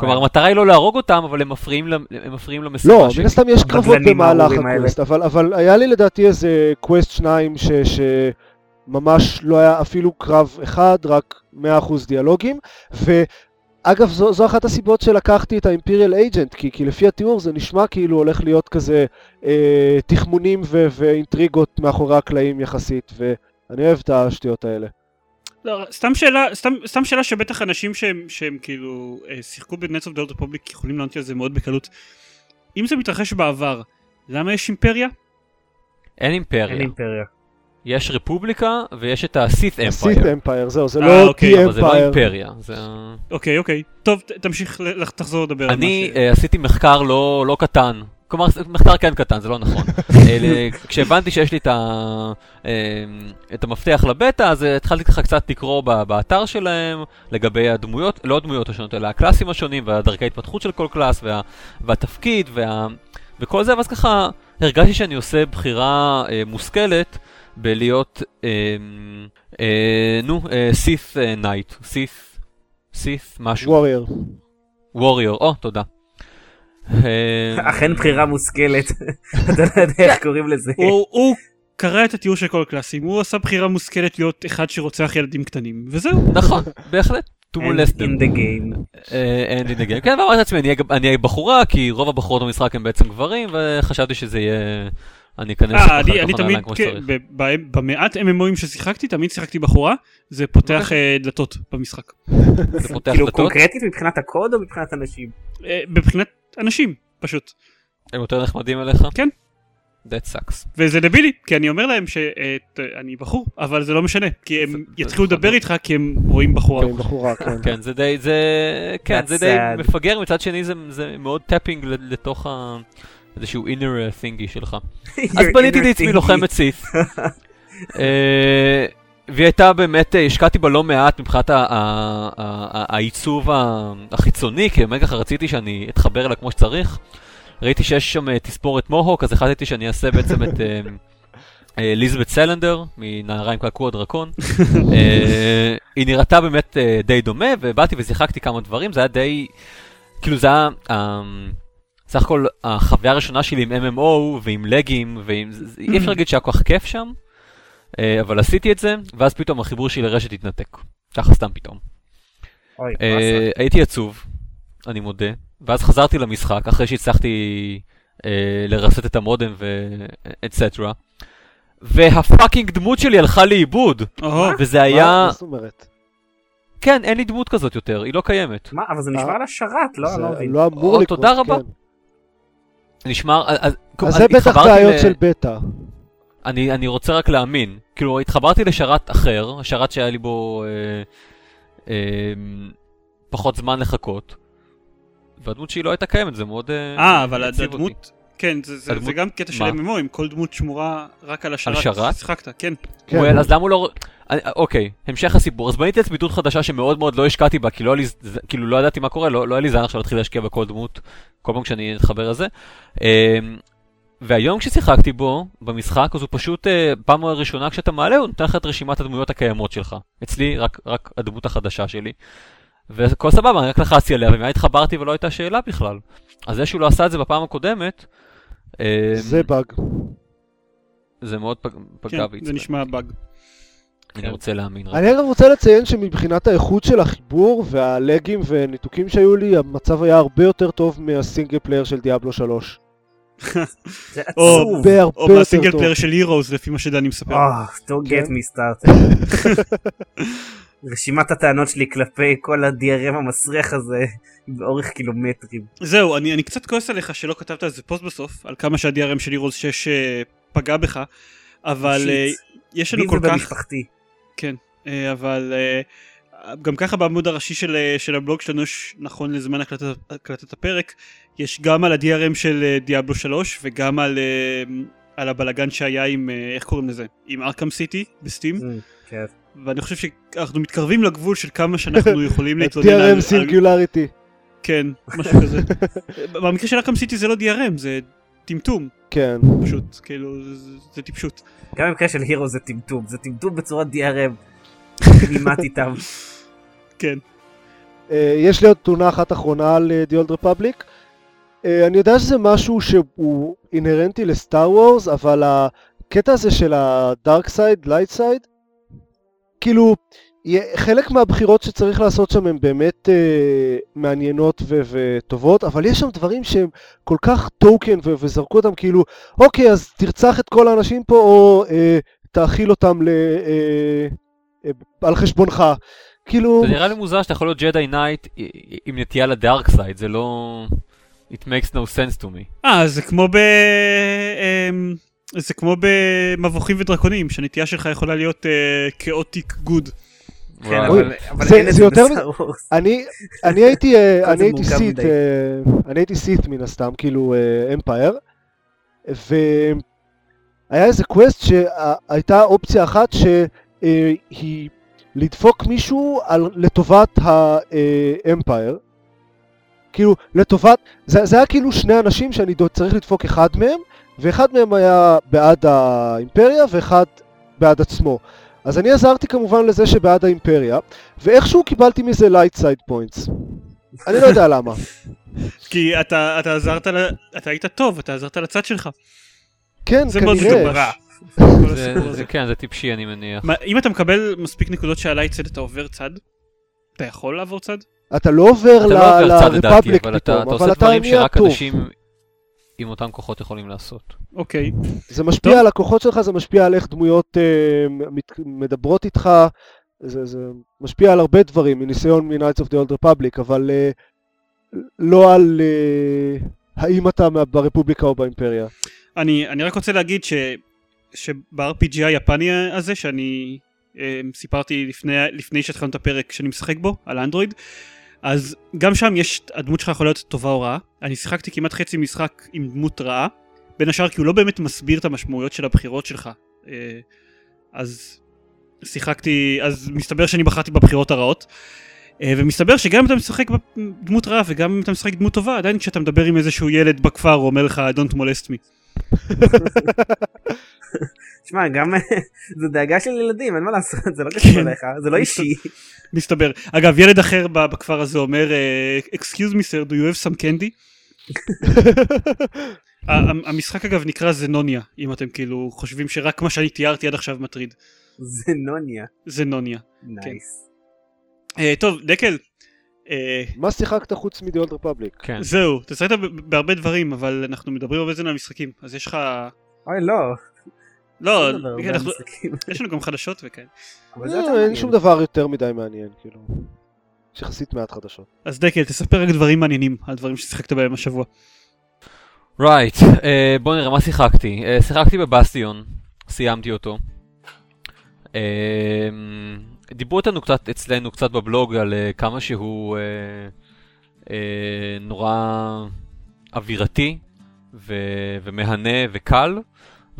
כלומר, המטרה היא לא להרוג אותם, אבל הם מפריעים, הם מפריעים לא, למשימה שלי. מן הסתם יש קרבות במהלך. ה quest, אבל, אבל היה לי לדעתי איזה quest שניים ש, שממש לא היה אפילו קרב אחד, רק 100% דיאלוגים, ואגב זו, זו אחת הסיבות שלקחתי את ה Imperial Agent, כי, כי לפי התיאור זה נשמע כאילו הולך להיות כזה אה, תחמונים ו, ואינטריגות מאחורי הקלעים יחסית, ואני אוהב את השטויות האלה. לא, סתם שאלה, סתם, סתם שאלה שבטח אנשים שהם, שהם כאילו אה, שיחקו of the Old Republic יכולים לענות על זה מאוד בקלות. אם זה מתרחש בעבר, למה יש אימפריה? אין אימפריה. אין אימפריה. יש רפובליקה ויש את ה-Sith סיט Empire. אמפייר, זהו, זה אה, לא אוקיי, אבל זה לא אמפייר. אימפריה. זה... אוקיי, אוקיי. טוב, תמשיך, תחזור לדבר על אני מה ש... אה, עשיתי מחקר לא, לא קטן. כלומר, מחקר כן קטן, זה לא נכון. [LAUGHS] אה, כשהבנתי שיש לי את, ה, אה, את המפתח לבטא, אז התחלתי ככה קצת לקרוא ב- באתר שלהם לגבי הדמויות, לא הדמויות השונות, אלא ה class ים השונים והדרכי ההתפתחות של כל class וה, והתפקיד וה, וכל זה, ואז ככה הרגשתי שאני עושה בחירה אה, מושכלת בלהיות, אה, אה, נו, Sith Knight, Sith, Sith משהו. Warrior. ווריור, או, תודה. אה, אכן בחירה מושכלת. [LAUGHS] אתה לא יודע איך קוראים לזה. הוא, קרא את התיאור של כל הקלאסים, הוא עשה בחירה מושכלת להיות אחד שרוצח ילדים קטנים, וזהו. נכון, בהחלט. to And molest them. in the game. אה, and in the game. כן, ואמרתי לעצמי, אני אהיה- בחורה, כי רוב הבחורות במשחק הן בעצם גברים, וחשבתי שזה יהיה... אני אכנס אה, ככה אני, לתוך אני תמיד, הנעליים כמו כן, שצריך. ב- ב- במעט MMOים ששיחקתי, תמיד שיחקתי בחורה, זה פותח אוקיי. אה, דלתות במשחק. זה פותח כאילו דלתות, קונקרטית מבחינת הקוד או מבחינת אנשים? אה, מבחינת אנשים, פשוט. הם יותר נחמדים אליך? כן. That sucks. וזה דבילי, כי אני אומר להם שאני בחור, אבל זה לא משנה, כי הם יתחילו לדבר. איתך כי הם רואים בחורה. כן, בחורה, כן. כן, זה די, זה, כן, זה די. מפגר, מצד שני זה, זה מאוד tapping לתוך ה... איזשהו inner thingy שלך. [LAUGHS] אז בניתי לעצמי. לוחמת Sith. [LAUGHS] והיא הייתה באמת, אה, השקעתי בה לא מעט מבחינת העיצוב החיצוני, כי באמת ככה רציתי שאני אתחבר אליה כמו שצריך. ראיתי שיש שם אה, תספורת מוהוק, אז החלטתי שאני אעשה בעצם את אה, ליזבט סלנדר, מנערה עם קעקוע הדרקון. [LAUGHS] אה, היא נראתה באמת די דומה, ובאתי ושיחקתי כמה דברים, זה היה די, כאילו זה היה... סך הכל החוויה הראשונה שלי עם MMO ועם לגים, ועם... אי אפשר [CLEARS THROAT] להגיד שהיה כל כך כיף שם, אבל עשיתי את זה, ואז פתאום החיבור שלי לרשת התנתק. ככה סתם פתאום. אוי, אה. הייתי עצוב, אני מודה, ואז חזרתי למשחק אחרי שהצלחתי אה, לרסט את המודם ואתסטרה, והפאקינג דמות שלי הלכה לאיבוד, וזה היה... מה זאת אומרת? כן, אין לי דמות כזאת יותר, היא לא קיימת. מה, אבל זה נשמע אה, על השרת, לא? אני לא זה מבין. לא אמור לקרות, תודה רבה. כן. נשמר... אז, אז זה בטח בעיות של בטא. אני, אני רוצה רק להאמין. כאילו, התחברתי לשרת אחר, השרת שהיה לי בו אה, אה, פחות זמן לחכות, והדמות שלי לא הייתה קיימת, זה מאוד אה, אה, אבל. הדמות... כן, זה- זה הדמות- זה גם קטע של? MMO, אם כל דמות שמורה רק על השרת. שרת? שיחקת, כן. כן. well, אז למה הוא לא... אני- אוקיי, המשך הסיפור. אז בניתי לעצמי דמות חדשה שמאוד מאוד לא השקעתי בה, כי לא, לי, כאילו לא ידעתי מה קורה, לא, לא היה לי זמן עכשיו להתחיל להשקיע בכל דמות, כל פעם כשאני אתחבר לזה. והיום כששיחקתי בו, במשחק, אז הוא פשוט, אה, פעם ראשונה כשאתה מעלה, הוא נותן לך את רשימת הדמויות הקיימות שלך. אצלי, רק, רק הדמות החדשה שלי. והכל סבבה, אני רק לחצתי עליה, ומיד התחברתי ולא הייתה שאלה בכלל. אז זה שהוא לא עשה את זה בפעם הקודמת, אמ, זה באג. זה מאוד פג, פגע כן, בי. זה נשמע באג. אני רוצה להאמין. רק. אני אגב רוצה לציין שמבחינת האיכות של החיבור והלגים וניתוקים שהיו לי, המצב היה הרבה יותר טוב מה single player של Diablo 3. זה עצוב. או טוב. פלייר של הירוז, לפי מה שדני מספר. Don't כן. get me started. [LAUGHS] רשימת הטענות שלי כלפי כל ה-DRM המסריח הזה באורך קילומטרים. זהו, אני, אני קצת כועס עליך שלא כתבת על זה פוסט בסוף, על כמה שה-DRM של הירוז 6 אה, פגע בך, אבל אה, שיט. יש לנו בי כל כך... ובמשפחתי. אה, אבל אה, גם ככה בעמוד הראשי של, אה, של הבלוג שלנו יש נכון לזמן הקלטת, הקלטת הפרק יש גם על ה-DRM של אה, דיאבלו 3 וגם על, אה, על הבלגן שהיה עם אה, איך קוראים לזה עם ארכם סיטי בסטים Mm, כן. ואני חושב שאנחנו מתקרבים לגבול של כמה שאנחנו [LAUGHS] יכולים להתלונן על, DRM סינגולריטי. כן משהו כזה [LAUGHS] במקרה של ארכם סיטי זה לא DRM זה טמטום כן. פשוט כאילו זה, זה טיפשות גם במקרה של הירו זה טמטום, זה טמטום בצורת DRM. כמעט [LAUGHS] איתם. כן אה, יש לי עוד תלונה אחת אחרונה על אה, The Old Republic. אה, אני יודע שזה משהו שהוא אינהרנטי ל Star Wars, אבל הקטע הזה של ה dark side, light side, כאילו, חלק מהבחירות שצריך לעשות שם הן באמת אה, מעניינות ו- וטובות, אבל יש שם דברים שהם כל כך token ו- וזרקו אותם כאילו, אוקיי, אז תרצח את כל האנשים פה, או אה, תאכיל אותם ל- אה, אה, על חשבונך. כאילו... זה נראה לי מוזר שאתה יכול להיות Jedi Knight עם נטייה ל dark side, זה לא... It makes no sense to me. אה, זה כמו ב... אמ, זה כמו במבוכים ודרקונים, שהנטייה שלך יכולה להיות chaotic good. כן. אבל אבל זה- זה יותר Wars. אני, אני הייתי, אה, [LAUGHS] אני הייתי מדי. אה, אני הייתי Sith מן הסתם, כאילו Empire, והיה איזה קווסט שהייתה אופציה אחת שהיא לדפוק מישהו על, לטובת ה Empire, כאילו לטובת, זה, זה היה כאילו שני אנשים שאני צריך לדפוק אחד מהם, ואחד מהם היה בעד האימפריה ואחד בעד עצמו. אז אני עזרתי כמובן לזה שבעד האימפריה, ואיכשהו קיבלתי מזה light side points. אני לא יודע למה. [LAUGHS] כי אתה, אתה עזרת, ל... אתה היית טוב, אתה עזרת לצד שלך. כן, זה כנראה. זה- זה. כן, זה טיפשי אני מניח. מה, אם אתה מקבל מספיק נקודות שעלי צד אתה עובר צד? אתה יכול לעבור צד? אתה לא עובר אתה לא לרפבליק אבל אתה פתאום, אתה עושה דברים שרק טוב. אנשים עם אותם כוחות יכולים לעשות. אוקיי. זה משפיע טוב. על הכוחות שלך, זה משפיע על איך דמויות אה, מדברות איתך, זה, זה משפיע על הרבה דברים, מניסיון מ-Knights of the Old Republic, אבל אה, לא על אה, האם אתה ברפובליקה או באימפריה. אני, אני רק רוצה להגיד ש, שב-RPG היפני הזה, שאני אה, סיפרתי לפני, לפני שהתחלנו את הפרק שאני משחק בו, על אנדרואיד, אז גם שם יש, הדמות שלך יכולה להיות טובה או רעה. אני שיחקתי כמעט חצי משחק עם דמות רעה, בין השאר כי הוא לא באמת מסביר את המשמעויות של הבחירות שלך. אה, אז שיחקתי, אז מסתבר שאני בחרתי בבחירות הרעות. אה, ומסתבר שגם אם אתה משחק דמות רעה וגם אם אתה משחק דמות טובה, עדיין כשאתה מדבר עם איזשהו ילד בכפר הוא אומר לך Don't molest me. [LAUGHS] שמע, גם [LAUGHS] זה דאגה של ילדים, אין מה לעשות, זה לא קשור כן. אליך, זה לא אישי. מסתבר. אגב, ילד אחר בכפר הזה אומר, Excuse me sir, do you have some candy? [LAUGHS] ה- המשחק אגב נקרא זנוניה, אם אתם כאילו חושבים שרק מה שאני תיארתי עד עכשיו מטריד. זה נוניה. זנוניה. nice. אה, טוב, דקל, אה, מה שיחקת חוץ Old Republic? כן. זהו, אתה שיחקת בהרבה דברים, אבל אנחנו מדברים הרבה זמן על משחקים, אז יש לך... אוי לא. לא, משחקים. יש לנו גם חדשות וכאלה. אה, יותר אין. שום דבר יותר מדי מעניין, כאילו. יש יחסית מעט חדשות. אז דקל, תספר רק דברים מעניינים על דברים ששיחקת בהם השבוע. right, אה, בוא נראה מה שיחקתי. אה, שיחקתי בבסטיון. סיימתי אותו. דיברו איתנו קצת אצלנו, קצת בבלוג, על כמה שהוא נורא אווירתי ו, ומהנה וקל,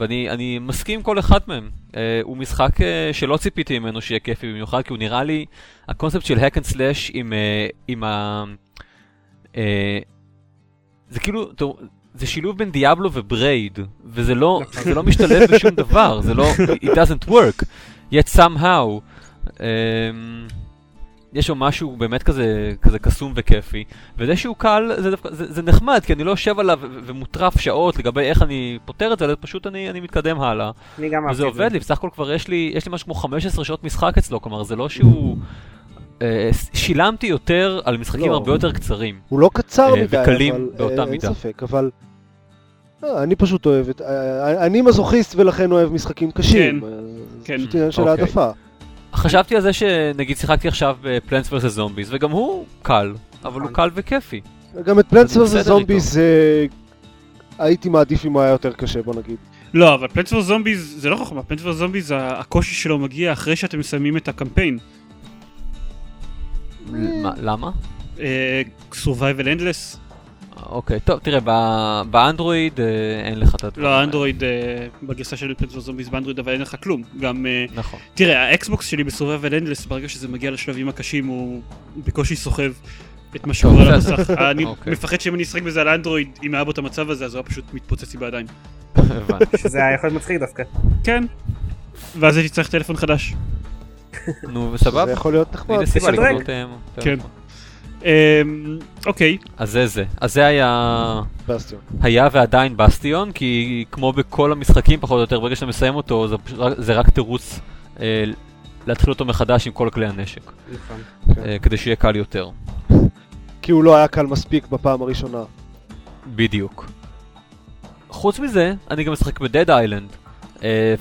ואני אני מסכים עם כל אחד מהם. אה, הוא משחק אה, שלא ציפיתי ממנו שיהיה כיפי במיוחד, כי הוא נראה לי, הקונספט של hack and slash עם, אה, עם ה... אה, זה כאילו, טוב, זה שילוב בין דיאבלו וברייד, וזה לא, נכון. זה לא משתלב בשום [LAUGHS] דבר, זה לא, it doesn't work, yet somehow. Um, יש שם משהו באמת כזה, כזה קסום וכיפי, וזה שהוא קל זה, דווקא, זה, זה נחמד, כי אני לא יושב עליו ומוטרף שעות לגבי איך אני פותר את זה, אלא פשוט אני, אני מתקדם הלאה. אני גם וזה את זה. עובד לי, בסך הכל כבר יש לי, יש לי משהו כמו 15 שעות משחק אצלו, כלומר זה לא שהוא... אה, שילמתי יותר על משחקים לא. הרבה יותר קצרים. הוא לא קצר אה, מדי, וקלים אבל באותה אה, אין מידה. ספק, אבל... אה, אני פשוט אוהב את... אני מזוכיסט ולכן אוהב משחקים קשים. כן, כן. זה פשוט עניין של אוקיי. העדפה. חשבתי על זה שנגיד שיחקתי עכשיו בפלנס vs זומביס, וגם הוא קל, אבל הוא נכון. קל וכיפי. גם את פלנטס זה בסדר וזומביס אה, הייתי מעדיף אם הוא היה יותר קשה, בוא נגיד. לא, אבל פלנטס פור זומביז זה לא חוכמה, פלנטס פור זומביז הקושי שלו מגיע אחרי שאתם מסיימים את הקמפיין. מה- למה? אה, survival endless, אוקיי, טוב, תראה, ב- באנדרואיד אה, אין לך את הדברים לא האלה. האנדרואיד אה, בגרסה של פלנטס פור זומביז באנדרואיד אבל אין לך כלום. גם, אה, נכון. תראה, האקסבוקס שלי ב-survival endless ברגע שזה מגיע לשלבים הקשים הוא בקושי סוחב את מה שקורה על. המסך. [LAUGHS] אני אוקיי. מפחד שאם אני אשחק בזה על האנדרואיד, אם היה בו את המצב הזה אז הוא היה פשוט מתפוצץ לי בידיים. [LAUGHS] שזה היה יכול להיות מצחיק דווקא. כן. ואז הייתי צריך טלפון חדש. נו, זה וסבבה. יכול להיות נחמד. הנה סיבה תשדרג. לקנות כן. אמ, אוקיי, אז זה זה. אז זה היה... בסטיון. היה ועדיין בסטיון, כי כמו בכל המשחקים פחות או יותר, ברגע שאתה מסיים אותו, זה, רק- זה רק תירוץ אה, להתחיל אותו מחדש עם כל כלי הנשק, נכון. כן. אה, כדי שיהיה קל יותר. כי הוא לא היה קל מספיק בפעם הראשונה. בדיוק. חוץ מזה, אני גם משחק בדד איילנד,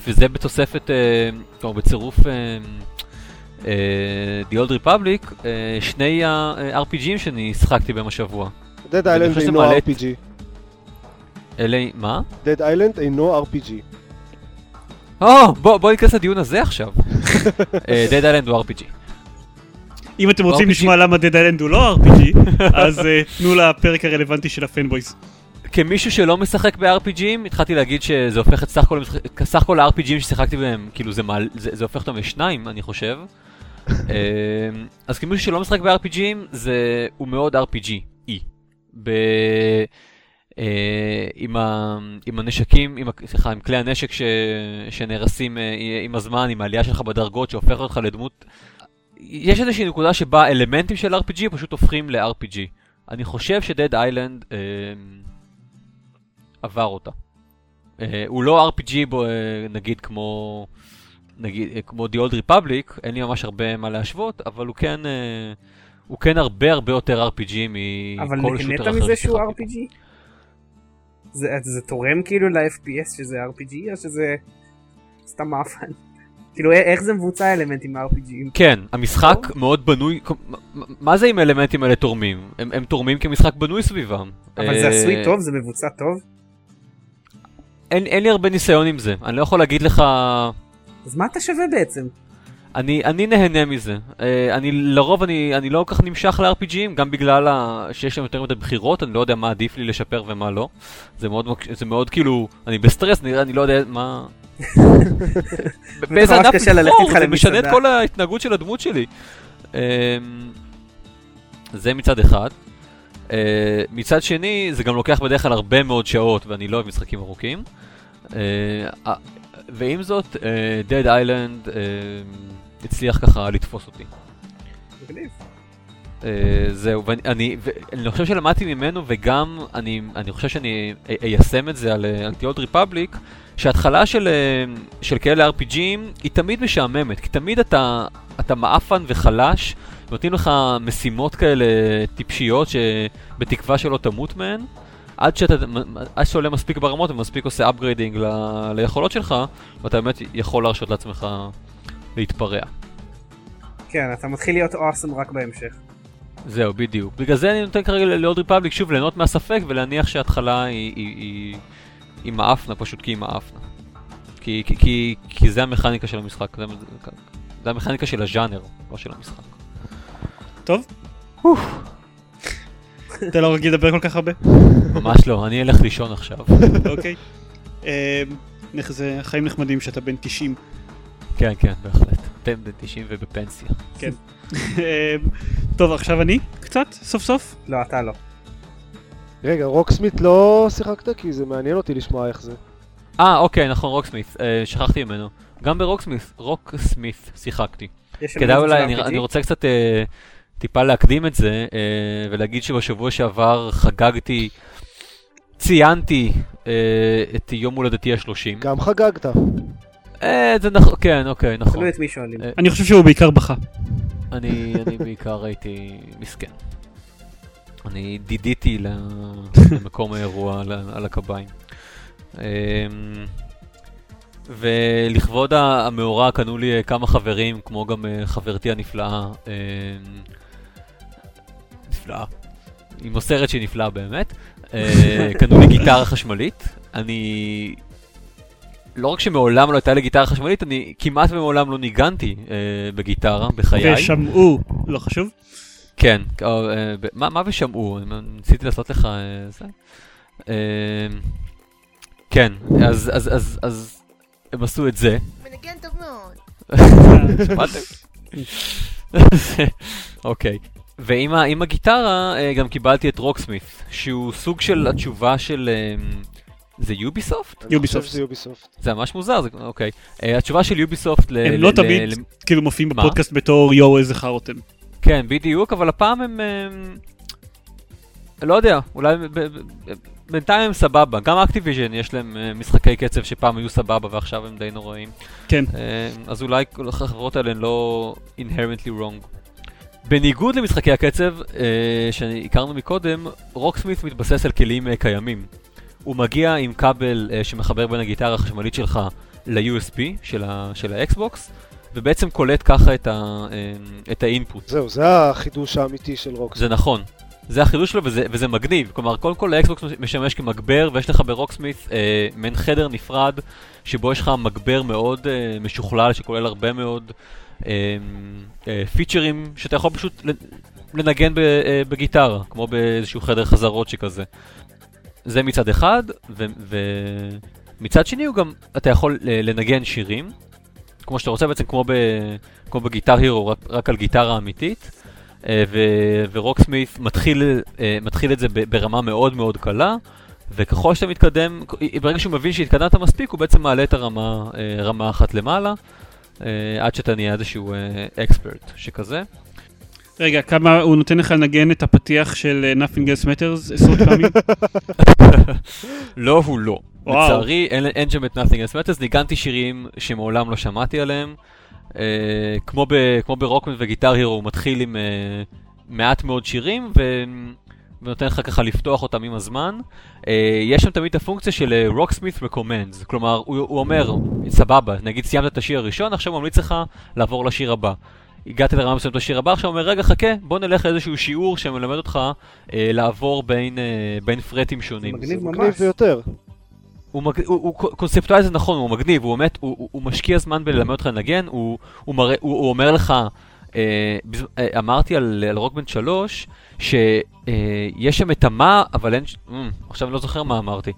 וזה בתוספת, אה, כלומר בצירוף אה, אה, The Old Republic, אה, שני ה-RPGים שאני שחקתי בהם השבוע. Dead Island אינו RPG. אלה, מה? Dead Island אינו RPG. או, בוא, בוא ניכנס לדיון הזה עכשיו. אה, Dead Island הוא RPG. אם אתם רוצים. לשמוע למה דד איילנד הוא לא RPG, [LAUGHS] אז אה, תנו לפרק הרלוונטי של הפנבויז. כמישהו שלא משחק ב-RPGים, התחלתי להגיד שזה הופך את סך כל ה-RPGים ששיחקתי בהם, כאילו זה, מעל, זה, זה הופך אותם לשניים, אני חושב. אמ, אז כמישהו שלא משחק ב-RPGים, זה, הוא מאוד RPG-E. ב... אה, עם, ה, עם הנשקים, עם, סליחה, עם כלי הנשק ש, שנהרסים אה, עם הזמן, עם העלייה שלך בדרגות, שהופך אותך לדמות. יש איזושהי נקודה שבה אלמנטים של RPG פשוט הופכים ל-RPG. אני חושב שדד איילנד אה, עבר אותה. אה, הוא לא RPG בו, אה, נגיד כמו, נגיד, אה, כמו The Old Republic, אין לי ממש הרבה מה להשוות, אבל הוא כן, אה, הוא כן הרבה הרבה יותר RPG אבל מכל נהנית שוטר אחר מזה שהוא. RPG? זה זה תורם כאילו ל-FPS שזה RPG או שזה סתם מאפן? כאילו איך זה מבוצע אלמנטים מ-RPGים? כן, המשחק מאוד בנוי, מה זה אם האלמנטים האלה תורמים? הם, הם תורמים כי המשחק בנוי סביבם. אבל זה אה, עשוי טוב? זה מבוצע טוב? אין, אין לי הרבה ניסיון עם זה, אני לא יכול להגיד לך... אז מה אתה שווה בעצם? אני, אני נהנה מזה. Uh, אני לרוב אני, אני לא כל כך נמשך ל-RPGים, גם בגלל ה... שיש שם יותר מדי בחירות, אני לא יודע מה עדיף לי לשפר ומה לא. זה מאוד, זה מאוד כאילו, אני בסטרס, אני, אני לא יודע מה... [LAUGHS] באיזה ענף לבחור, זה משנה את. כל ההתנהגות של הדמות שלי. Um, זה מצד אחד. Uh, מצד שני, זה גם לוקח בדרך כלל הרבה מאוד שעות, ואני לא אוהב משחקים ארוכים. ועם זאת, uh, Dead Island uh, הצליח ככה לתפוס אותי. מגניב. Uh, זהו, ואני אני, ואני חושב שלמדתי ממנו, וגם אני, אני חושב שאני אי- איישם את זה על, אה, The Old Republic, שההתחלה של, אה, של כאלה RPGים היא תמיד משעממת, כי תמיד אתה, אתה מעפן וחלש, נותנים לך משימות כאלה טיפשיות שבתקווה שלא תמות מהן. עד שאתה, עד שאתה עולה מספיק ברמות ומספיק עושה upgrading ל, ליכולות שלך, ואתה באמת יכול להרשות לעצמך להתפרע. כן, אתה מתחיל להיות אוסם רק בהמשך. זהו, בדיוק. בגלל זה אני נותן כרגע לעוד ריפבליק שוב ליהנות מהספק ולהניח שההתחלה היא, היא, היא, היא מאפנה, פשוט כי היא מאפנה. כי, כי, כי, כי זה המכניקה של המשחק, זה, זה המכניקה של הז'אנר, לא של המשחק. טוב. אתה לא רגיל לדבר כל כך הרבה? ממש לא, אני אלך לישון עכשיו. אוקיי. איך זה חיים נחמדים שאתה בן 90. כן, כן, בהחלט. אתם בן 90 ובפנסיה. אה, טוב, עכשיו אני קצת, סוף סוף. לא, אתה לא. רגע, רוקסמית לא שיחקת? כי זה מעניין אותי לשמוע איך זה. אה, אוקיי, נכון, רוקסמית, אה, שכחתי ממנו. גם ברוקסמית, רוקסמית שיחקתי. כדאי אולי? אני רוצה קצת אה, טיפה להקדים את זה, אה, ולהגיד שבשבוע שעבר חגגתי, ציינתי אה, את יום הולדתי ה-30. גם חגגת. אה, זה נכון, כן, אוקיי, נכון. תלוי את מי שואלים. אה, אני חושב שהוא בעיקר בכה. אני, אני בעיקר הייתי מסכן. אני דידיתי למקום האירוע על, הקביים. אמ, ולכבוד המאורע קנו לי אה, כמה חברים, כמו גם אה, חברתי הנפלאה. נפלאה. היא מוסרת שהיא נפלאה באמת. אה, קנו לי גיטרה חשמלית. אני... לא רק שמעולם לא הייתה לי גיטרה חשמלית, אני כמעט ומעולם לא ניגנתי אה, בגיטרה בחיי. ושמעו, לא חשוב. כן, או, אה, ב- מה מה ושמעו? ניסיתי לעשות לך אה, זה. אה, כן, אז- אז- אז אז הם עשו את זה. מנגן טוב מאוד. שמעתם? [LAUGHS] [LAUGHS] אוקיי. ועם ה- עם הגיטרה אה, גם קיבלתי את רוקסמית, שהוא סוג של התשובה של... אה, זה יוביסופט? אני חושב יוביסופט. שזה יוביסופט. זה ממש מוזר, זה- אוקיי. אה, התשובה של יוביסופט ל... הם ל- לא ל- תמיד ל- כאילו מופיעים מה? בפודקאסט בתור יואו איזה חראות הם. כן, בדיוק, אבל הפעם הם... הם... לא יודע, אולי ב- ב- ב- בינתיים הם סבבה. גם אקטיביז'ן יש להם אה, משחקי קצב שפעם היו סבבה ועכשיו הם די נוראים. כן. אז אולי כל החברות האלה הן לא inherently wrong. בניגוד למשחקי הקצב אה, שהכרנו מקודם, רוקסמית מתבסס על כלים אה, קיימים. הוא מגיע עם כבל אה, שמחבר בין הגיטרה החשמלית שלך ל-USB של, ה- של האקסבוקס, ובעצם קולט ככה את, ה, אה, את ה-input. זהו, זה החידוש האמיתי של רוקס. זה נכון. זה החידוש שלו וזה, וזה מגניב. כלומר, קודם כל האקסבוקס משמש כמגבר, ויש לך ברוקסמית אה, מעין חדר נפרד, שבו יש לך מגבר מאוד אה, משוכלל, שכולל הרבה מאוד פיצ'רים, שאתה יכול פשוט לנגן אה, בגיטרה, כמו באיזשהו חדר חזרות שכזה. זה מצד אחד, ומצד שני הוא גם, אתה יכול אה, לנגן שירים, כמו שאתה רוצה בעצם, כמו, כמו בגיטר הירו, רק, רק על גיטרה אמיתית. אה, ורוקסמית מתחיל, אה, מתחיל את זה ברמה מאוד מאוד קלה, וככל שאתה מתקדם, ברגע שהוא מבין שהתקדמת מספיק, הוא בעצם מעלה את הרמה אה, רמה אחת למעלה, אה, עד שאתה נהיה איזשהו אקספרט שכזה. רגע, כמה הוא נותן לך לנגן את הפתיח של אה, Nothing else matters עשרות [LAUGHS] פעמים? לא, הוא לא. לצערי, אין, אין שם את Nothing else matters, ניגנתי שירים שמעולם לא שמעתי עליהם. אה, כמו, ב, כמו ברוקמן וגיטר הירו, הוא מתחיל עם אה, מעט מאוד שירים, ו... ונותן לך ככה לפתוח אותם עם הזמן. אה, יש שם תמיד את הפונקציה של אה, Rocksmith Recommends, כלומר, הוא, הוא אומר, סבבה, נגיד סיימת את השיר הראשון, עכשיו הוא ממליץ לך לעבור לשיר הבא. הגעת לרמה מסוימת בשיר הבא, עכשיו הוא אומר, רגע, חכה, בוא נלך לאיזשהו שיעור שמלמד אותך אה, לעבור בין, אה, בין פרטים שונים. מגניב מגניב ממש. ביותר. הוא, מג... הוא, הוא קונספטואלי זה נכון, הוא מגניב, הוא באמת, הוא, הוא, הוא משקיע זמן בללמד אותך לנגן, הוא, הוא, מראה, הוא, הוא אומר לך, אמרתי על, על רוקבנד 3, שיש אה, שם את המה, אבל אין. אה, עכשיו אני לא זוכר מה אמרתי,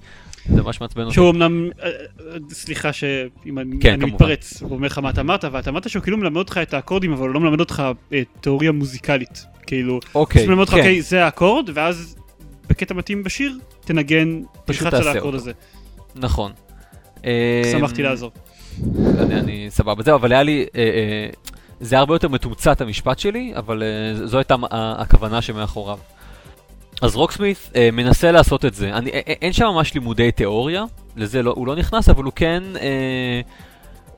זה ממש מעצבן אותי. שהוא אמנם, אה, אה, סליחה שאם אני כן, אני. מתפרץ, הוא אומר לך מה אתה אמרת, ואתה אמרת שהוא כאילו מלמד אותך את האקורדים, אבל הוא לא מלמד אותך אה, תיאוריה מוזיקלית. כאילו, אוקיי, פשוט מלמד אותך, כן, אוקיי, זה האקורד, ואז בקטע מתאים בשיר, תנגן, פשוט תלחץ על האקורד. הזה. נכון. אה, שמחתי לעזור. אני, אני סבבה, זהו, אבל היה לי, אה, אה, זה הרבה יותר מתומצת המשפט שלי, אבל אה, זו הייתה הכוונה שמאחוריו. אז רוקסמית אה, מנסה לעשות את זה. אני, א- א- אין שם ממש לימודי תיאוריה, לזה לא, הוא לא נכנס, אבל הוא כן, אה,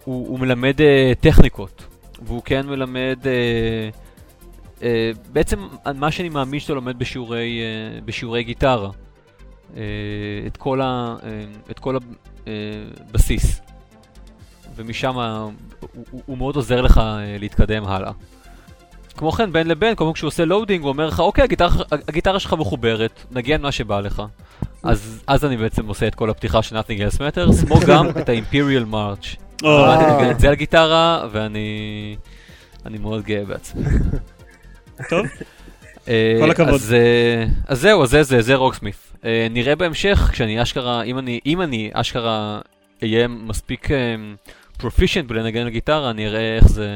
הוא, הוא מלמד אה, טכניקות, והוא כן מלמד, אה, אה, בעצם מה שאני מאמין שאתה לומד בשיעורי, אה, בשיעורי גיטרה. אה, את כל, ה, אה, את הבסיס. ומשם הוא, הוא, מאוד עוזר לך אה, להתקדם הלאה. כמו כן, בין לבין, פעם כשהוא עושה loading, הוא אומר לך, אוקיי, הגיטרה, הגיטרה שלך מחוברת, נגן מה שבא לך. אז, אז אני בעצם עושה את כל הפתיחה של Nothing else matters, כמו [LAUGHS] גם את ה-Imperial March. למדתי אה. לנגן את זה על גיטרה, ואני אני מאוד גאה בעצמי. טוב, [LAUGHS] אה, כל הכבוד. אז, אז זהו, אז זה זה, זה רוקסמית. אה, נראה בהמשך, כשאני אשכרה, אם אני, אם אני אשכרה אהיה מספיק פרופישנט בלנגן על גיטרה, אני אראה איך זה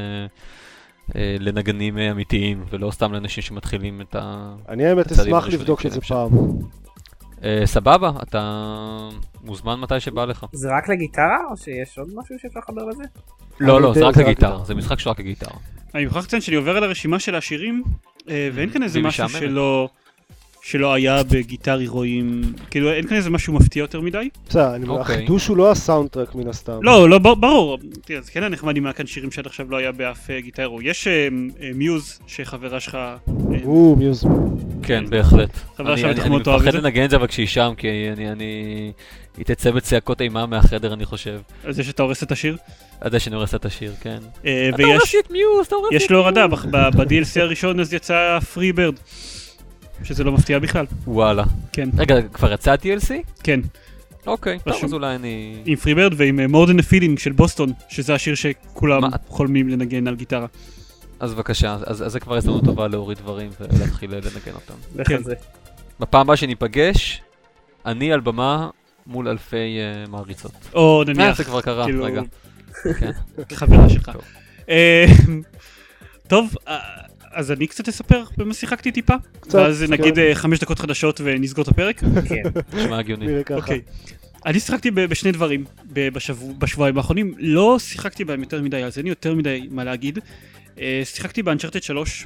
אה, לנגנים אה, אמיתיים, ולא סתם לאנשים שמתחילים את ה... אני האמת אשמח לבדוק את זה פעם. אה, סבבה, אתה מוזמן מתי שבא לך. זה רק לגיטרה או שיש עוד משהו שאפשר לחבר לזה? לא, לא, זה רק לגיטרה, גיטרה. זה משחק שרק לגיטרה. אני מוכרח לציין שאני עובר על הרשימה של השירים, אה, ואין כאן איזה משהו. שלא... שלא היה בגיטר הירואיים, כאילו אין כאן איזה משהו מפתיע יותר מדי. בסדר, אני- אוקיי. החידוש הוא לא הסאונדטרק מן הסתם. לא, לא, בר- ברור, תראה, זה כן היה נחמד אם היה כאן שירים שעד עכשיו לא היה באף אה, גיטר הירו. יש אה, אה, מיוז, שחברה שלך, או, מיוז. כן, בהחלט. חברה אני- שלך אני בטח אני מאוד תאהב את מפחד זה. לנגן את זה אבל כשהיא שם, כי אני- אני... היא תצא בצעקות אימה מהחדר, אני חושב. על זה שאתה הורס את השיר. עד שאני הורס את השיר, כן. אתה הורס את מיוז, אתה הורס את יש לו הורדה, מיוז. ב-DLC הראשון אז יצא Free Bird. שזה לא מפתיע בכלל. וואלה. כן, רגע, כבר יצא ה-DLC? כן. אוקיי, טוב. אז אולי אני... עם Free Bird ועם אה, than a feeling של בוסטון, שזה השיר שכולם מה? חולמים לנגן על גיטרה. אז בבקשה, אז אז זה כבר הזדמנות טובה להוריד דברים ולהתחיל לנגן אותם. כן. זה. בפעם הבאה שניפגש, אני על במה מול אלפי אה, מעריצות. או אה, נניח, זה כבר קרה, כאילו, רגע. [LAUGHS] כן. חברה שלך. טוב. [LAUGHS] אז אני קצת אספר במה שיחקתי טיפה, קצת, ואז כן. נגיד אה, חמש דקות חדשות ונסגור את הפרק. [LAUGHS] כן. נשמע הגיוני. נראה ככה. אוקיי. אני שיחקתי ב- בשני דברים ב- בשבוע- בשבועיים האחרונים, לא שיחקתי בהם יותר מדי, אז אין לי יותר מדי מה להגיד. אה, שיחקתי באנצ'ארטד 3,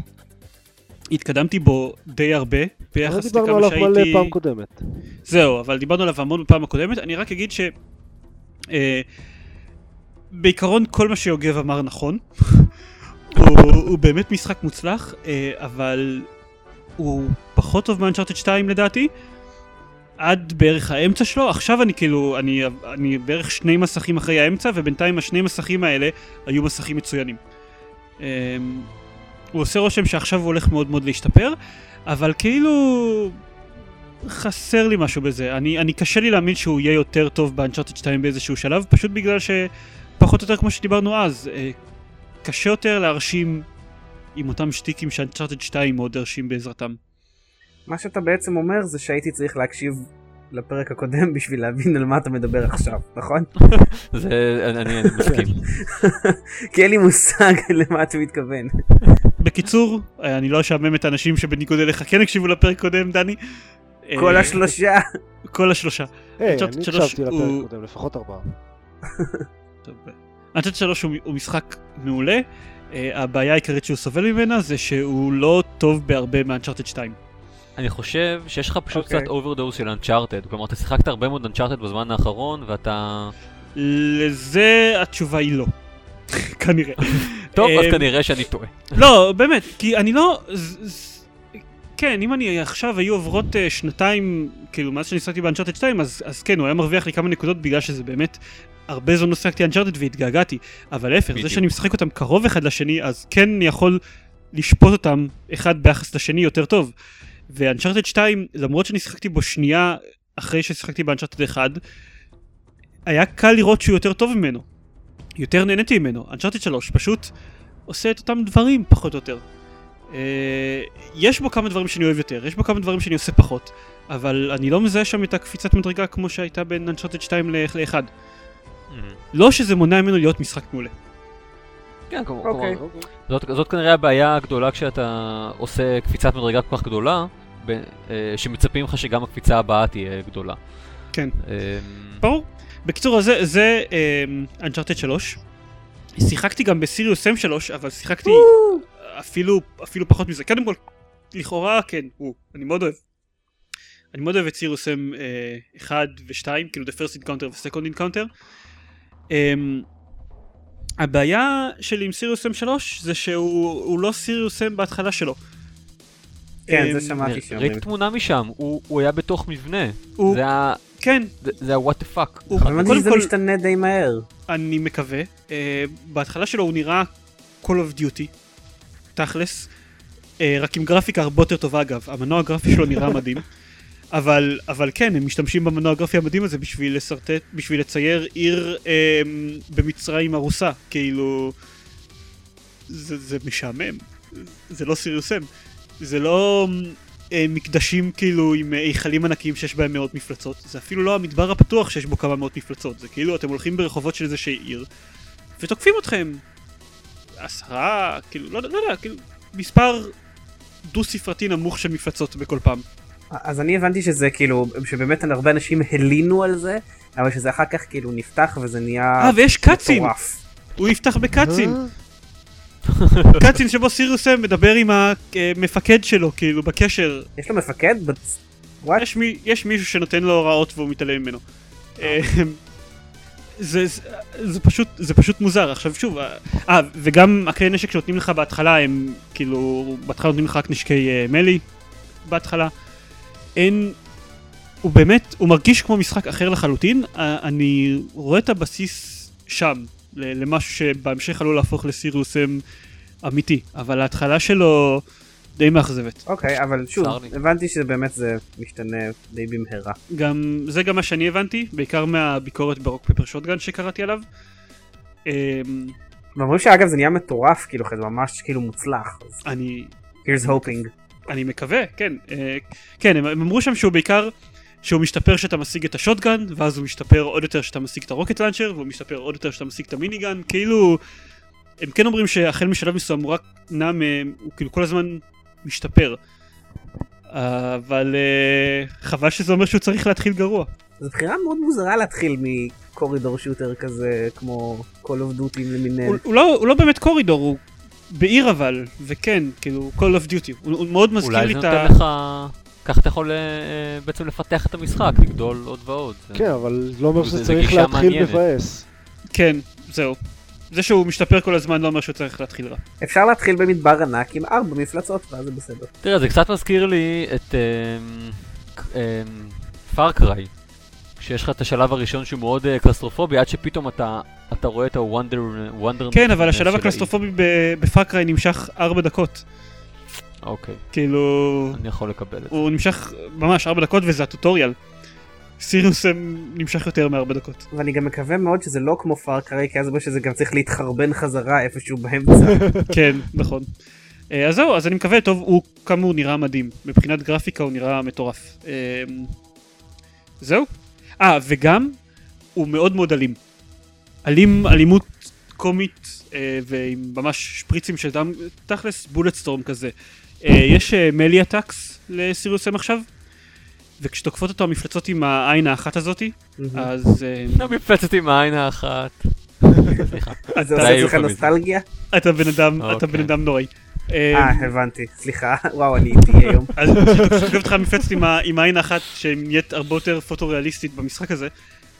התקדמתי בו די הרבה, ביחס דיברנו לכמה עליו מלא שהייתי... פעם קודמת. זהו, אבל דיברנו עליו המון בפעם הקודמת, אני רק אגיד ש... אה, בעיקרון כל מה שיוגב אמר נכון. הוא, באמת משחק מוצלח, אה, אבל הוא פחות טוב מאנצ'ארטד 2 לדעתי. עד בערך האמצע שלו, עכשיו אני כאילו, אני, אני בערך שני מסכים אחרי האמצע, ובינתיים השני מסכים האלה היו מסכים מצוינים. אה, הוא עושה רושם שעכשיו הוא הולך מאוד מאוד להשתפר, אבל כאילו חסר לי משהו בזה. אני, אני קשה לי להאמין שהוא יהיה יותר טוב באנצ'ארטד 2 באיזשהו שלב, פשוט בגלל שפחות או יותר כמו שדיברנו אז, אה, קשה יותר להרשים עם אותם שטיקים שאנצ'ארטד 2 מאוד הרשים בעזרתם. מה שאתה בעצם אומר זה שהייתי צריך להקשיב לפרק הקודם [LAUGHS] בשביל להבין על מה אתה מדבר עכשיו, נכון? [LAUGHS] זה, אני אני מסכים. [LAUGHS] כי אין לי מושג למה אתה מתכוון. בקיצור, אני לא אשעמם את האנשים שבניגוד אליך כן הקשיבו לפרק קודם, דני. כל אה, השלושה. כל השלושה. היי, אני הקשבתי לפרק קודם, לפחות ארבעה. אנצ'ארטד 3 הוא, הוא משחק מעולה. Uh, הבעיה העיקרית שהוא סובל ממנה זה שהוא לא טוב בהרבה מאנצ'ארטד 2. אני חושב שיש לך פשוט אוקיי. קצת overdose של אנצ'ארטד. כלומר, אתה שיחקת הרבה מאוד אנצ'ארטד בזמן האחרון, ואתה... לזה התשובה היא לא. [LAUGHS] כנראה. טוב, אז אה, כנראה שאני טועה. לא, באמת, כי אני לא... כן, אם אני עכשיו היו עוברות אה, שנתיים, כאילו, מאז שאני שיחקתי באנצ'ארטד 2, אז, אז כן, הוא היה מרוויח לי כמה נקודות בגלל שזה באמת... הרבה זמן לא שיחקתי אנצ'ארטד והתגעגעתי, אבל להפך, זה. שאני משחק אותם קרוב אחד לשני, אז כן אני יכול לשפוט אותם אחד ביחס לשני יותר טוב. ואנצ'ארטד 2, למרות שאני שיחקתי בו שנייה אחרי ששיחקתי באנצ'ארטד 1, היה קל לראות שהוא יותר טוב ממנו. יותר נהניתי ממנו. אנצ'ארטד 3 פשוט עושה את אותם דברים פחות או יותר. אה, יש בו כמה דברים שאני אוהב יותר, יש בו כמה דברים שאני עושה פחות, אבל אני לא מזהה שם את הקפיצת מדרגה כמו שהייתה בין אנצ'ארטד 2 ל-1. לא שזה מונע ממנו להיות משחק מעולה. כן, כמו- אוקיי. כמו- זאת, זאת כנראה הבעיה הגדולה כשאתה עושה קפיצת מדרגה כל כך גדולה, ב, אה, שמצפים לך שגם הקפיצה הבאה תהיה גדולה. כן. אה, ברור. בקיצור, זה, זה אנצ'ארטד 3. שיחקתי גם בסיריוס M3, אבל שיחקתי אפילו, אפילו פחות מזה. קודם כל, לכאורה כן, הוא, אני מאוד אוהב. אני מאוד אוהב את סיריוס M 1 ו-2, כאילו The First Encounter ו-Second Encounter. Um, הבעיה שלי עם סיריוס M3 זה שהוא הוא לא סיריוס M בהתחלה שלו. כן, אמ, זה שמעתי שאומרים. ראיתי תמונה משם, הוא, הוא היה בתוך מבנה. הוא, זה היה, כן, זה- זה היה what the fuck. אבל שזה כל- משתנה די מהר. אני מקווה. Uh, בהתחלה שלו הוא נראה Call of Duty, תכלס, uh, רק עם גרפיקה הרבה יותר טובה אגב, המנוע הגרפי שלו נראה מדהים, [LAUGHS] אבל, אבל כן, הם משתמשים במנוע הגרפי המדהים הזה בשביל לשרטט, בשביל לצייר עיר אה, במצרים הרוסה, כאילו... זה, זה משעמם, זה לא סיריוסם, זה לא אה, מקדשים כאילו עם היכלים ענקיים שיש בהם מאות מפלצות, זה אפילו לא המדבר הפתוח שיש בו כמה מאות מפלצות, זה כאילו אתם הולכים ברחובות של איזושהי עיר, ותוקפים אתכם. עשרה, כאילו, לא, לא יודע, כאילו, מספר דו ספרתי נמוך של מפלצות בכל פעם. אז אני הבנתי שזה כאילו, שבאמת הרבה אנשים הלינו על זה, אבל שזה אחר כך כאילו נפתח וזה נהיה אה, ויש קאצין! מטורף. הוא יפתח בקאצין. אה? קאצין שבו סיריוס מדבר עם המפקד שלו, כאילו, בקשר. יש לו מפקד? יש, מי, יש מישהו שנותן לו הוראות והוא מתעלם ממנו. אה, זה, זה, זה פשוט זה פשוט מוזר עכשיו שוב אה, אה וגם הכלי נשק שנותנים לך בהתחלה הם כאילו בהתחלה נותנים לך רק נשקי אה, מלי בהתחלה אין הוא באמת הוא מרגיש כמו משחק אחר לחלוטין אני רואה את הבסיס שם ל- למשהו שבהמשך עלול להפוך לסיריוס אם אמיתי אבל ההתחלה שלו די מאכזבת אוקיי, אבל שוב. הבנתי שבאמת זה משתנה די במהרה. גם זה גם מה שאני הבנתי בעיקר מהביקורת ברוק פפר שוטגן שקראתי עליו. אמ, אומרים שאגב זה נהיה מטורף, כאילו, זה ממש כאילו מוצלח. אז אני here's hoping. אני מקווה כן אה, כן הם, הם אמרו שם שהוא בעיקר שהוא משתפר כשאתה משיג את השוטגן ואז הוא משתפר עוד יותר כשאתה משיג את הרוקט לאנצ'ר והוא משתפר עוד יותר כשאתה משיג את המיניגן כאילו הם כן אומרים שהחל משלב מסוים הוא רק נע מ... הוא כאילו כל הזמן משתפר. אבל אה, חבל שזה אומר שהוא צריך להתחיל גרוע. זו בחירה מאוד מוזרה להתחיל מקורידור שוטר כזה, כמו Call of Duty למיניהם. הוא, הוא, לא, הוא לא באמת corridor, הוא בעיר אבל, וכן, כאילו, Call of Duty. הוא, הוא מאוד מזכיר אולי לי זה את ה... נותן לך... ככה אתה יכול אה, בעצם לפתח את המשחק, לגדול עוד ועוד. זה- כן, אבל לא אומר זה- שזה זה צריך להתחיל. מבאס. כן, זהו. זה שהוא משתפר כל הזמן לא אומר שהוא צריך להתחיל רע. אפשר להתחיל במדבר ענק עם ארבע מפלצות, ואז זה בסדר. תראה, זה קצת מזכיר לי את פארקריי, שיש לך את השלב הראשון שהוא מאוד אה, קלסטרופובי, עד שפתאום אתה אתה רואה את ה-wonder... wonder כן, אבל השלב הקלסטרופובי בפארקריי נמשך ארבע דקות. אוקיי, כאילו, אני יכול לקבל את זה. הוא נמשך ממש ארבע דקות וזה הטוטוריאל. סיריוס נמשך יותר מארבע דקות. ואני גם מקווה מאוד שזה לא כמו פארקריי, כי אז אומר שזה גם צריך להתחרבן חזרה איפשהו באמצע. [LAUGHS] כן, נכון. אה, אז זהו, אז אני מקווה, טוב, הוא כאמור נראה מדהים. מבחינת גרפיקה הוא נראה מטורף. אה, זהו. אה, וגם, הוא מאוד מאוד אלים. אלים, אלימות קומית, אה, ועם ממש שפריצים של דם, תכלס בולט סטורם כזה. אה, יש מלי אטאקס לסיריוס אם עכשיו, וכשתוקפות אותו המפלצות עם העין האחת הזאתי, אז אה, המפלצת עם העין האחת. סליחה. [LAUGHS] אז זה זה עושה אצלך. נוסטלגיה? אתה בן אדם, אתה אוקיי. בן אדם נוראי. אה, אה, הבנתי. סליחה, וואו, אני איתי היום. אז כשתוקף אותך מפלצת עם העין האחת שנהיית הרבה יותר פוטו-ריאליסטית במשחק הזה,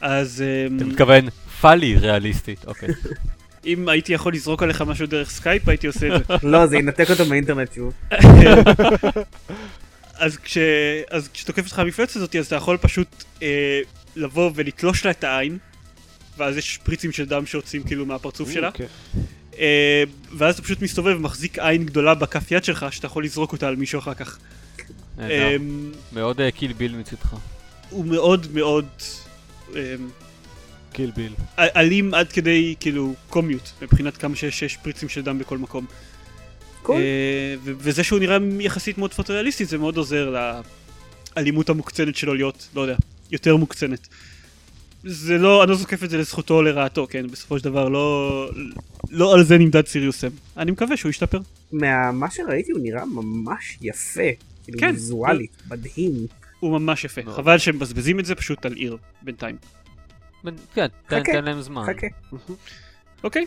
אז אמ, אתה מתכוון פאלי ריאליסטית, אוקיי. [LAUGHS] אם הייתי יכול לזרוק עליך משהו דרך סקייפ הייתי עושה את זה. [LAUGHS] לא, זה ינתק אותו מהאינטרנט שוב. [LAUGHS] אז כש- אז כשתוקף אותך המפלצת הזאת אז אתה יכול פשוט אה, לבוא ולתלוש לה את העין, ואז יש שפריצים של דם שיוצאים כאילו מהפרצוף שלה, אוקיי. אה, ואז אתה פשוט מסתובב ומחזיק עין גדולה בכף יד שלך שאתה יכול לזרוק אותה על מישהו אחר כך. אמ, מאוד אה, קיל ביל מצדך. הוא מאוד מאוד אמ, קיל ביל. אלים עד כדי כאילו קומיות מבחינת כמה שיש שפריצים של דם בכל מקום. קול. אה, וזה שהוא נראה יחסית מאוד פוטוריאליסטי זה מאוד עוזר לאלימות המוקצנת שלו להיות, לא יודע, יותר מוקצנת. זה לא, אני לא זוקף את זה לזכותו או לרעתו, כן, בסופו של דבר לא, לא על זה נמדד סיריוס אם. אני מקווה שהוא ישתפר. ממה שראיתי הוא נראה ממש יפה. כאילו כן. ויזואלית, מדהים. הוא ממש יפה. חבל שהם מבזבזים את זה פשוט על עיר בינתיים. כן, תן להם זמן. חכה. אוקיי,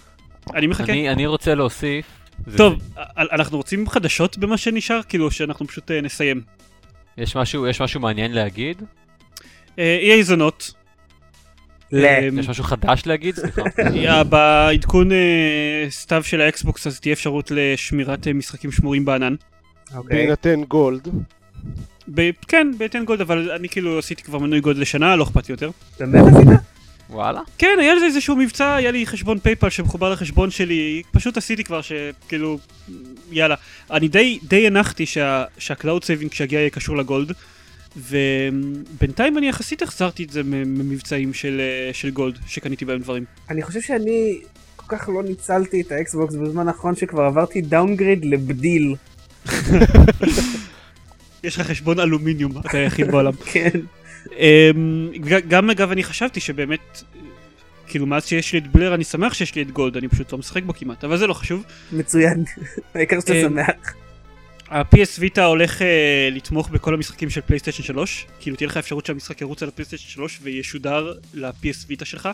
אני מחכה. אני אני רוצה להוסיף. זה- טוב, אנחנו רוצים חדשות במה שנשאר? כאילו שאנחנו פשוט אה, נסיים. יש משהו יש משהו מעניין להגיד? אה, EA זונות. ל... אה, יש משהו חדש להגיד? סליחה. [LAUGHS] אה, בעדכון אה, סתיו של האקסבוקס אז תהיה אפשרות לשמירת אה, משחקים שמורים בענן. אוקיי. בהינתן Gold. ב- כן, בהתאם Gold, אבל אני כאילו עשיתי כבר מנוי Gold לשנה, לא אכפת לי יותר. באמת עשית? וואלה. כן, היה לזה איזשהו מבצע, היה לי חשבון פייפל שמחובר לחשבון שלי, פשוט עשיתי כבר שכאילו, יאללה. אני די, די הנחתי שה, שה cloud saving כשיגיע יהיה קשור ל Gold, ובינתיים אני יחסית החזרתי את זה ממבצעים של, אה, של גולד, שקניתי בהם דברים. אני חושב שאני כל כך לא ניצלתי את האקסבוקס בזמן האחרון שכבר עברתי דאונגריד לבדיל. [LAUGHS] יש לך חשבון אלומיניום, אתה היחיד בעולם. [LAUGHS] כן. אמ, גם אגב אני חשבתי שבאמת, כאילו מאז שיש לי את בלר אני שמח שיש לי את גולד, אני פשוט לא משחק בו כמעט, אבל זה לא חשוב. מצוין. [LAUGHS] העיקר שאתה אה, שמח. ה-PS ויטה הולך uh, לתמוך בכל המשחקים של פלייסטיישן 3, כאילו תהיה לך אפשרות שהמשחק ירוץ על הפלייסטיישן 3 וישודר ל-PS ויטה שלך.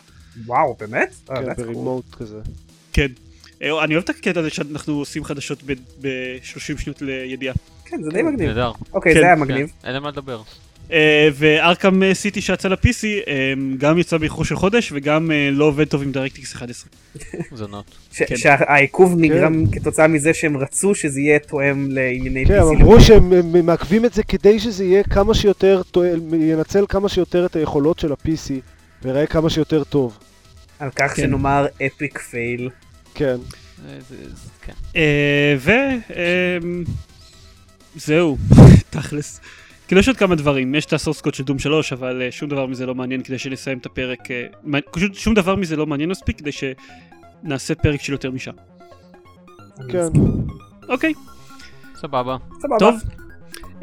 וואו, באמת? אה, כן, cool. ברימוט כזה. כן. אה, אני אוהב את הקטע הזה שאנחנו עושים חדשות ב-30 שניות לידיעה. כן, זה די מגניב. נהדר. אוקיי, כן, זה היה כן, מגניב. אין על מה לדבר. אה, וארקאם סיטי שיצא ל-PC אה, גם יצא באיחור של חודש וגם אה, לא עובד טוב עם DirectX 11. זונות. ש- כן. שהעיכוב נגרם כתוצאה מזה שהם רצו שזה יהיה תואם לענייני כן, PC. הם אמרו שהם הם מעכבים את זה כדי שזה יהיה כמה שיותר, ינצל כמה שיותר את היכולות של ה-PC, ויראה כמה שיותר טוב. על כך כן. שנאמר אפיק פייל. כן. זה- זה- כן. ו... זהו, [LAUGHS] תכלס. כאילו יש עוד כמה דברים, יש את הסורס קוד של דום 3, אבל אה, שום דבר מזה לא מעניין כדי שנסיים את הפרק, אה, פשוט שום דבר מזה לא מעניין מספיק כדי שנעשה פרק של יותר משעה. כן. אוקיי, סבבה. סבבה. טוב.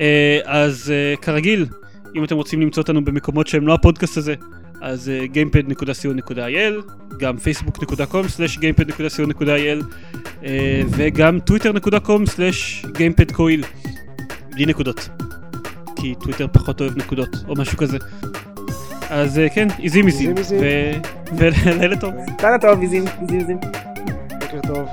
אה, אז כרגיל, אם אתם רוצים למצוא אותנו במקומות שהם לא הפודקאסט הזה, אז gamepad.co.il, גם facebook.com/gamepad.co.il וגם twitter.com/gamepadcoil בלי נקודות. כי טוויטר פחות אוהב נקודות או משהו כזה. אז אה, כן, איזי מיזי. איזי מיזי. ולילה [LAUGHS] טוב. לילה טוב, ויזים, ויזים. בוקר טוב.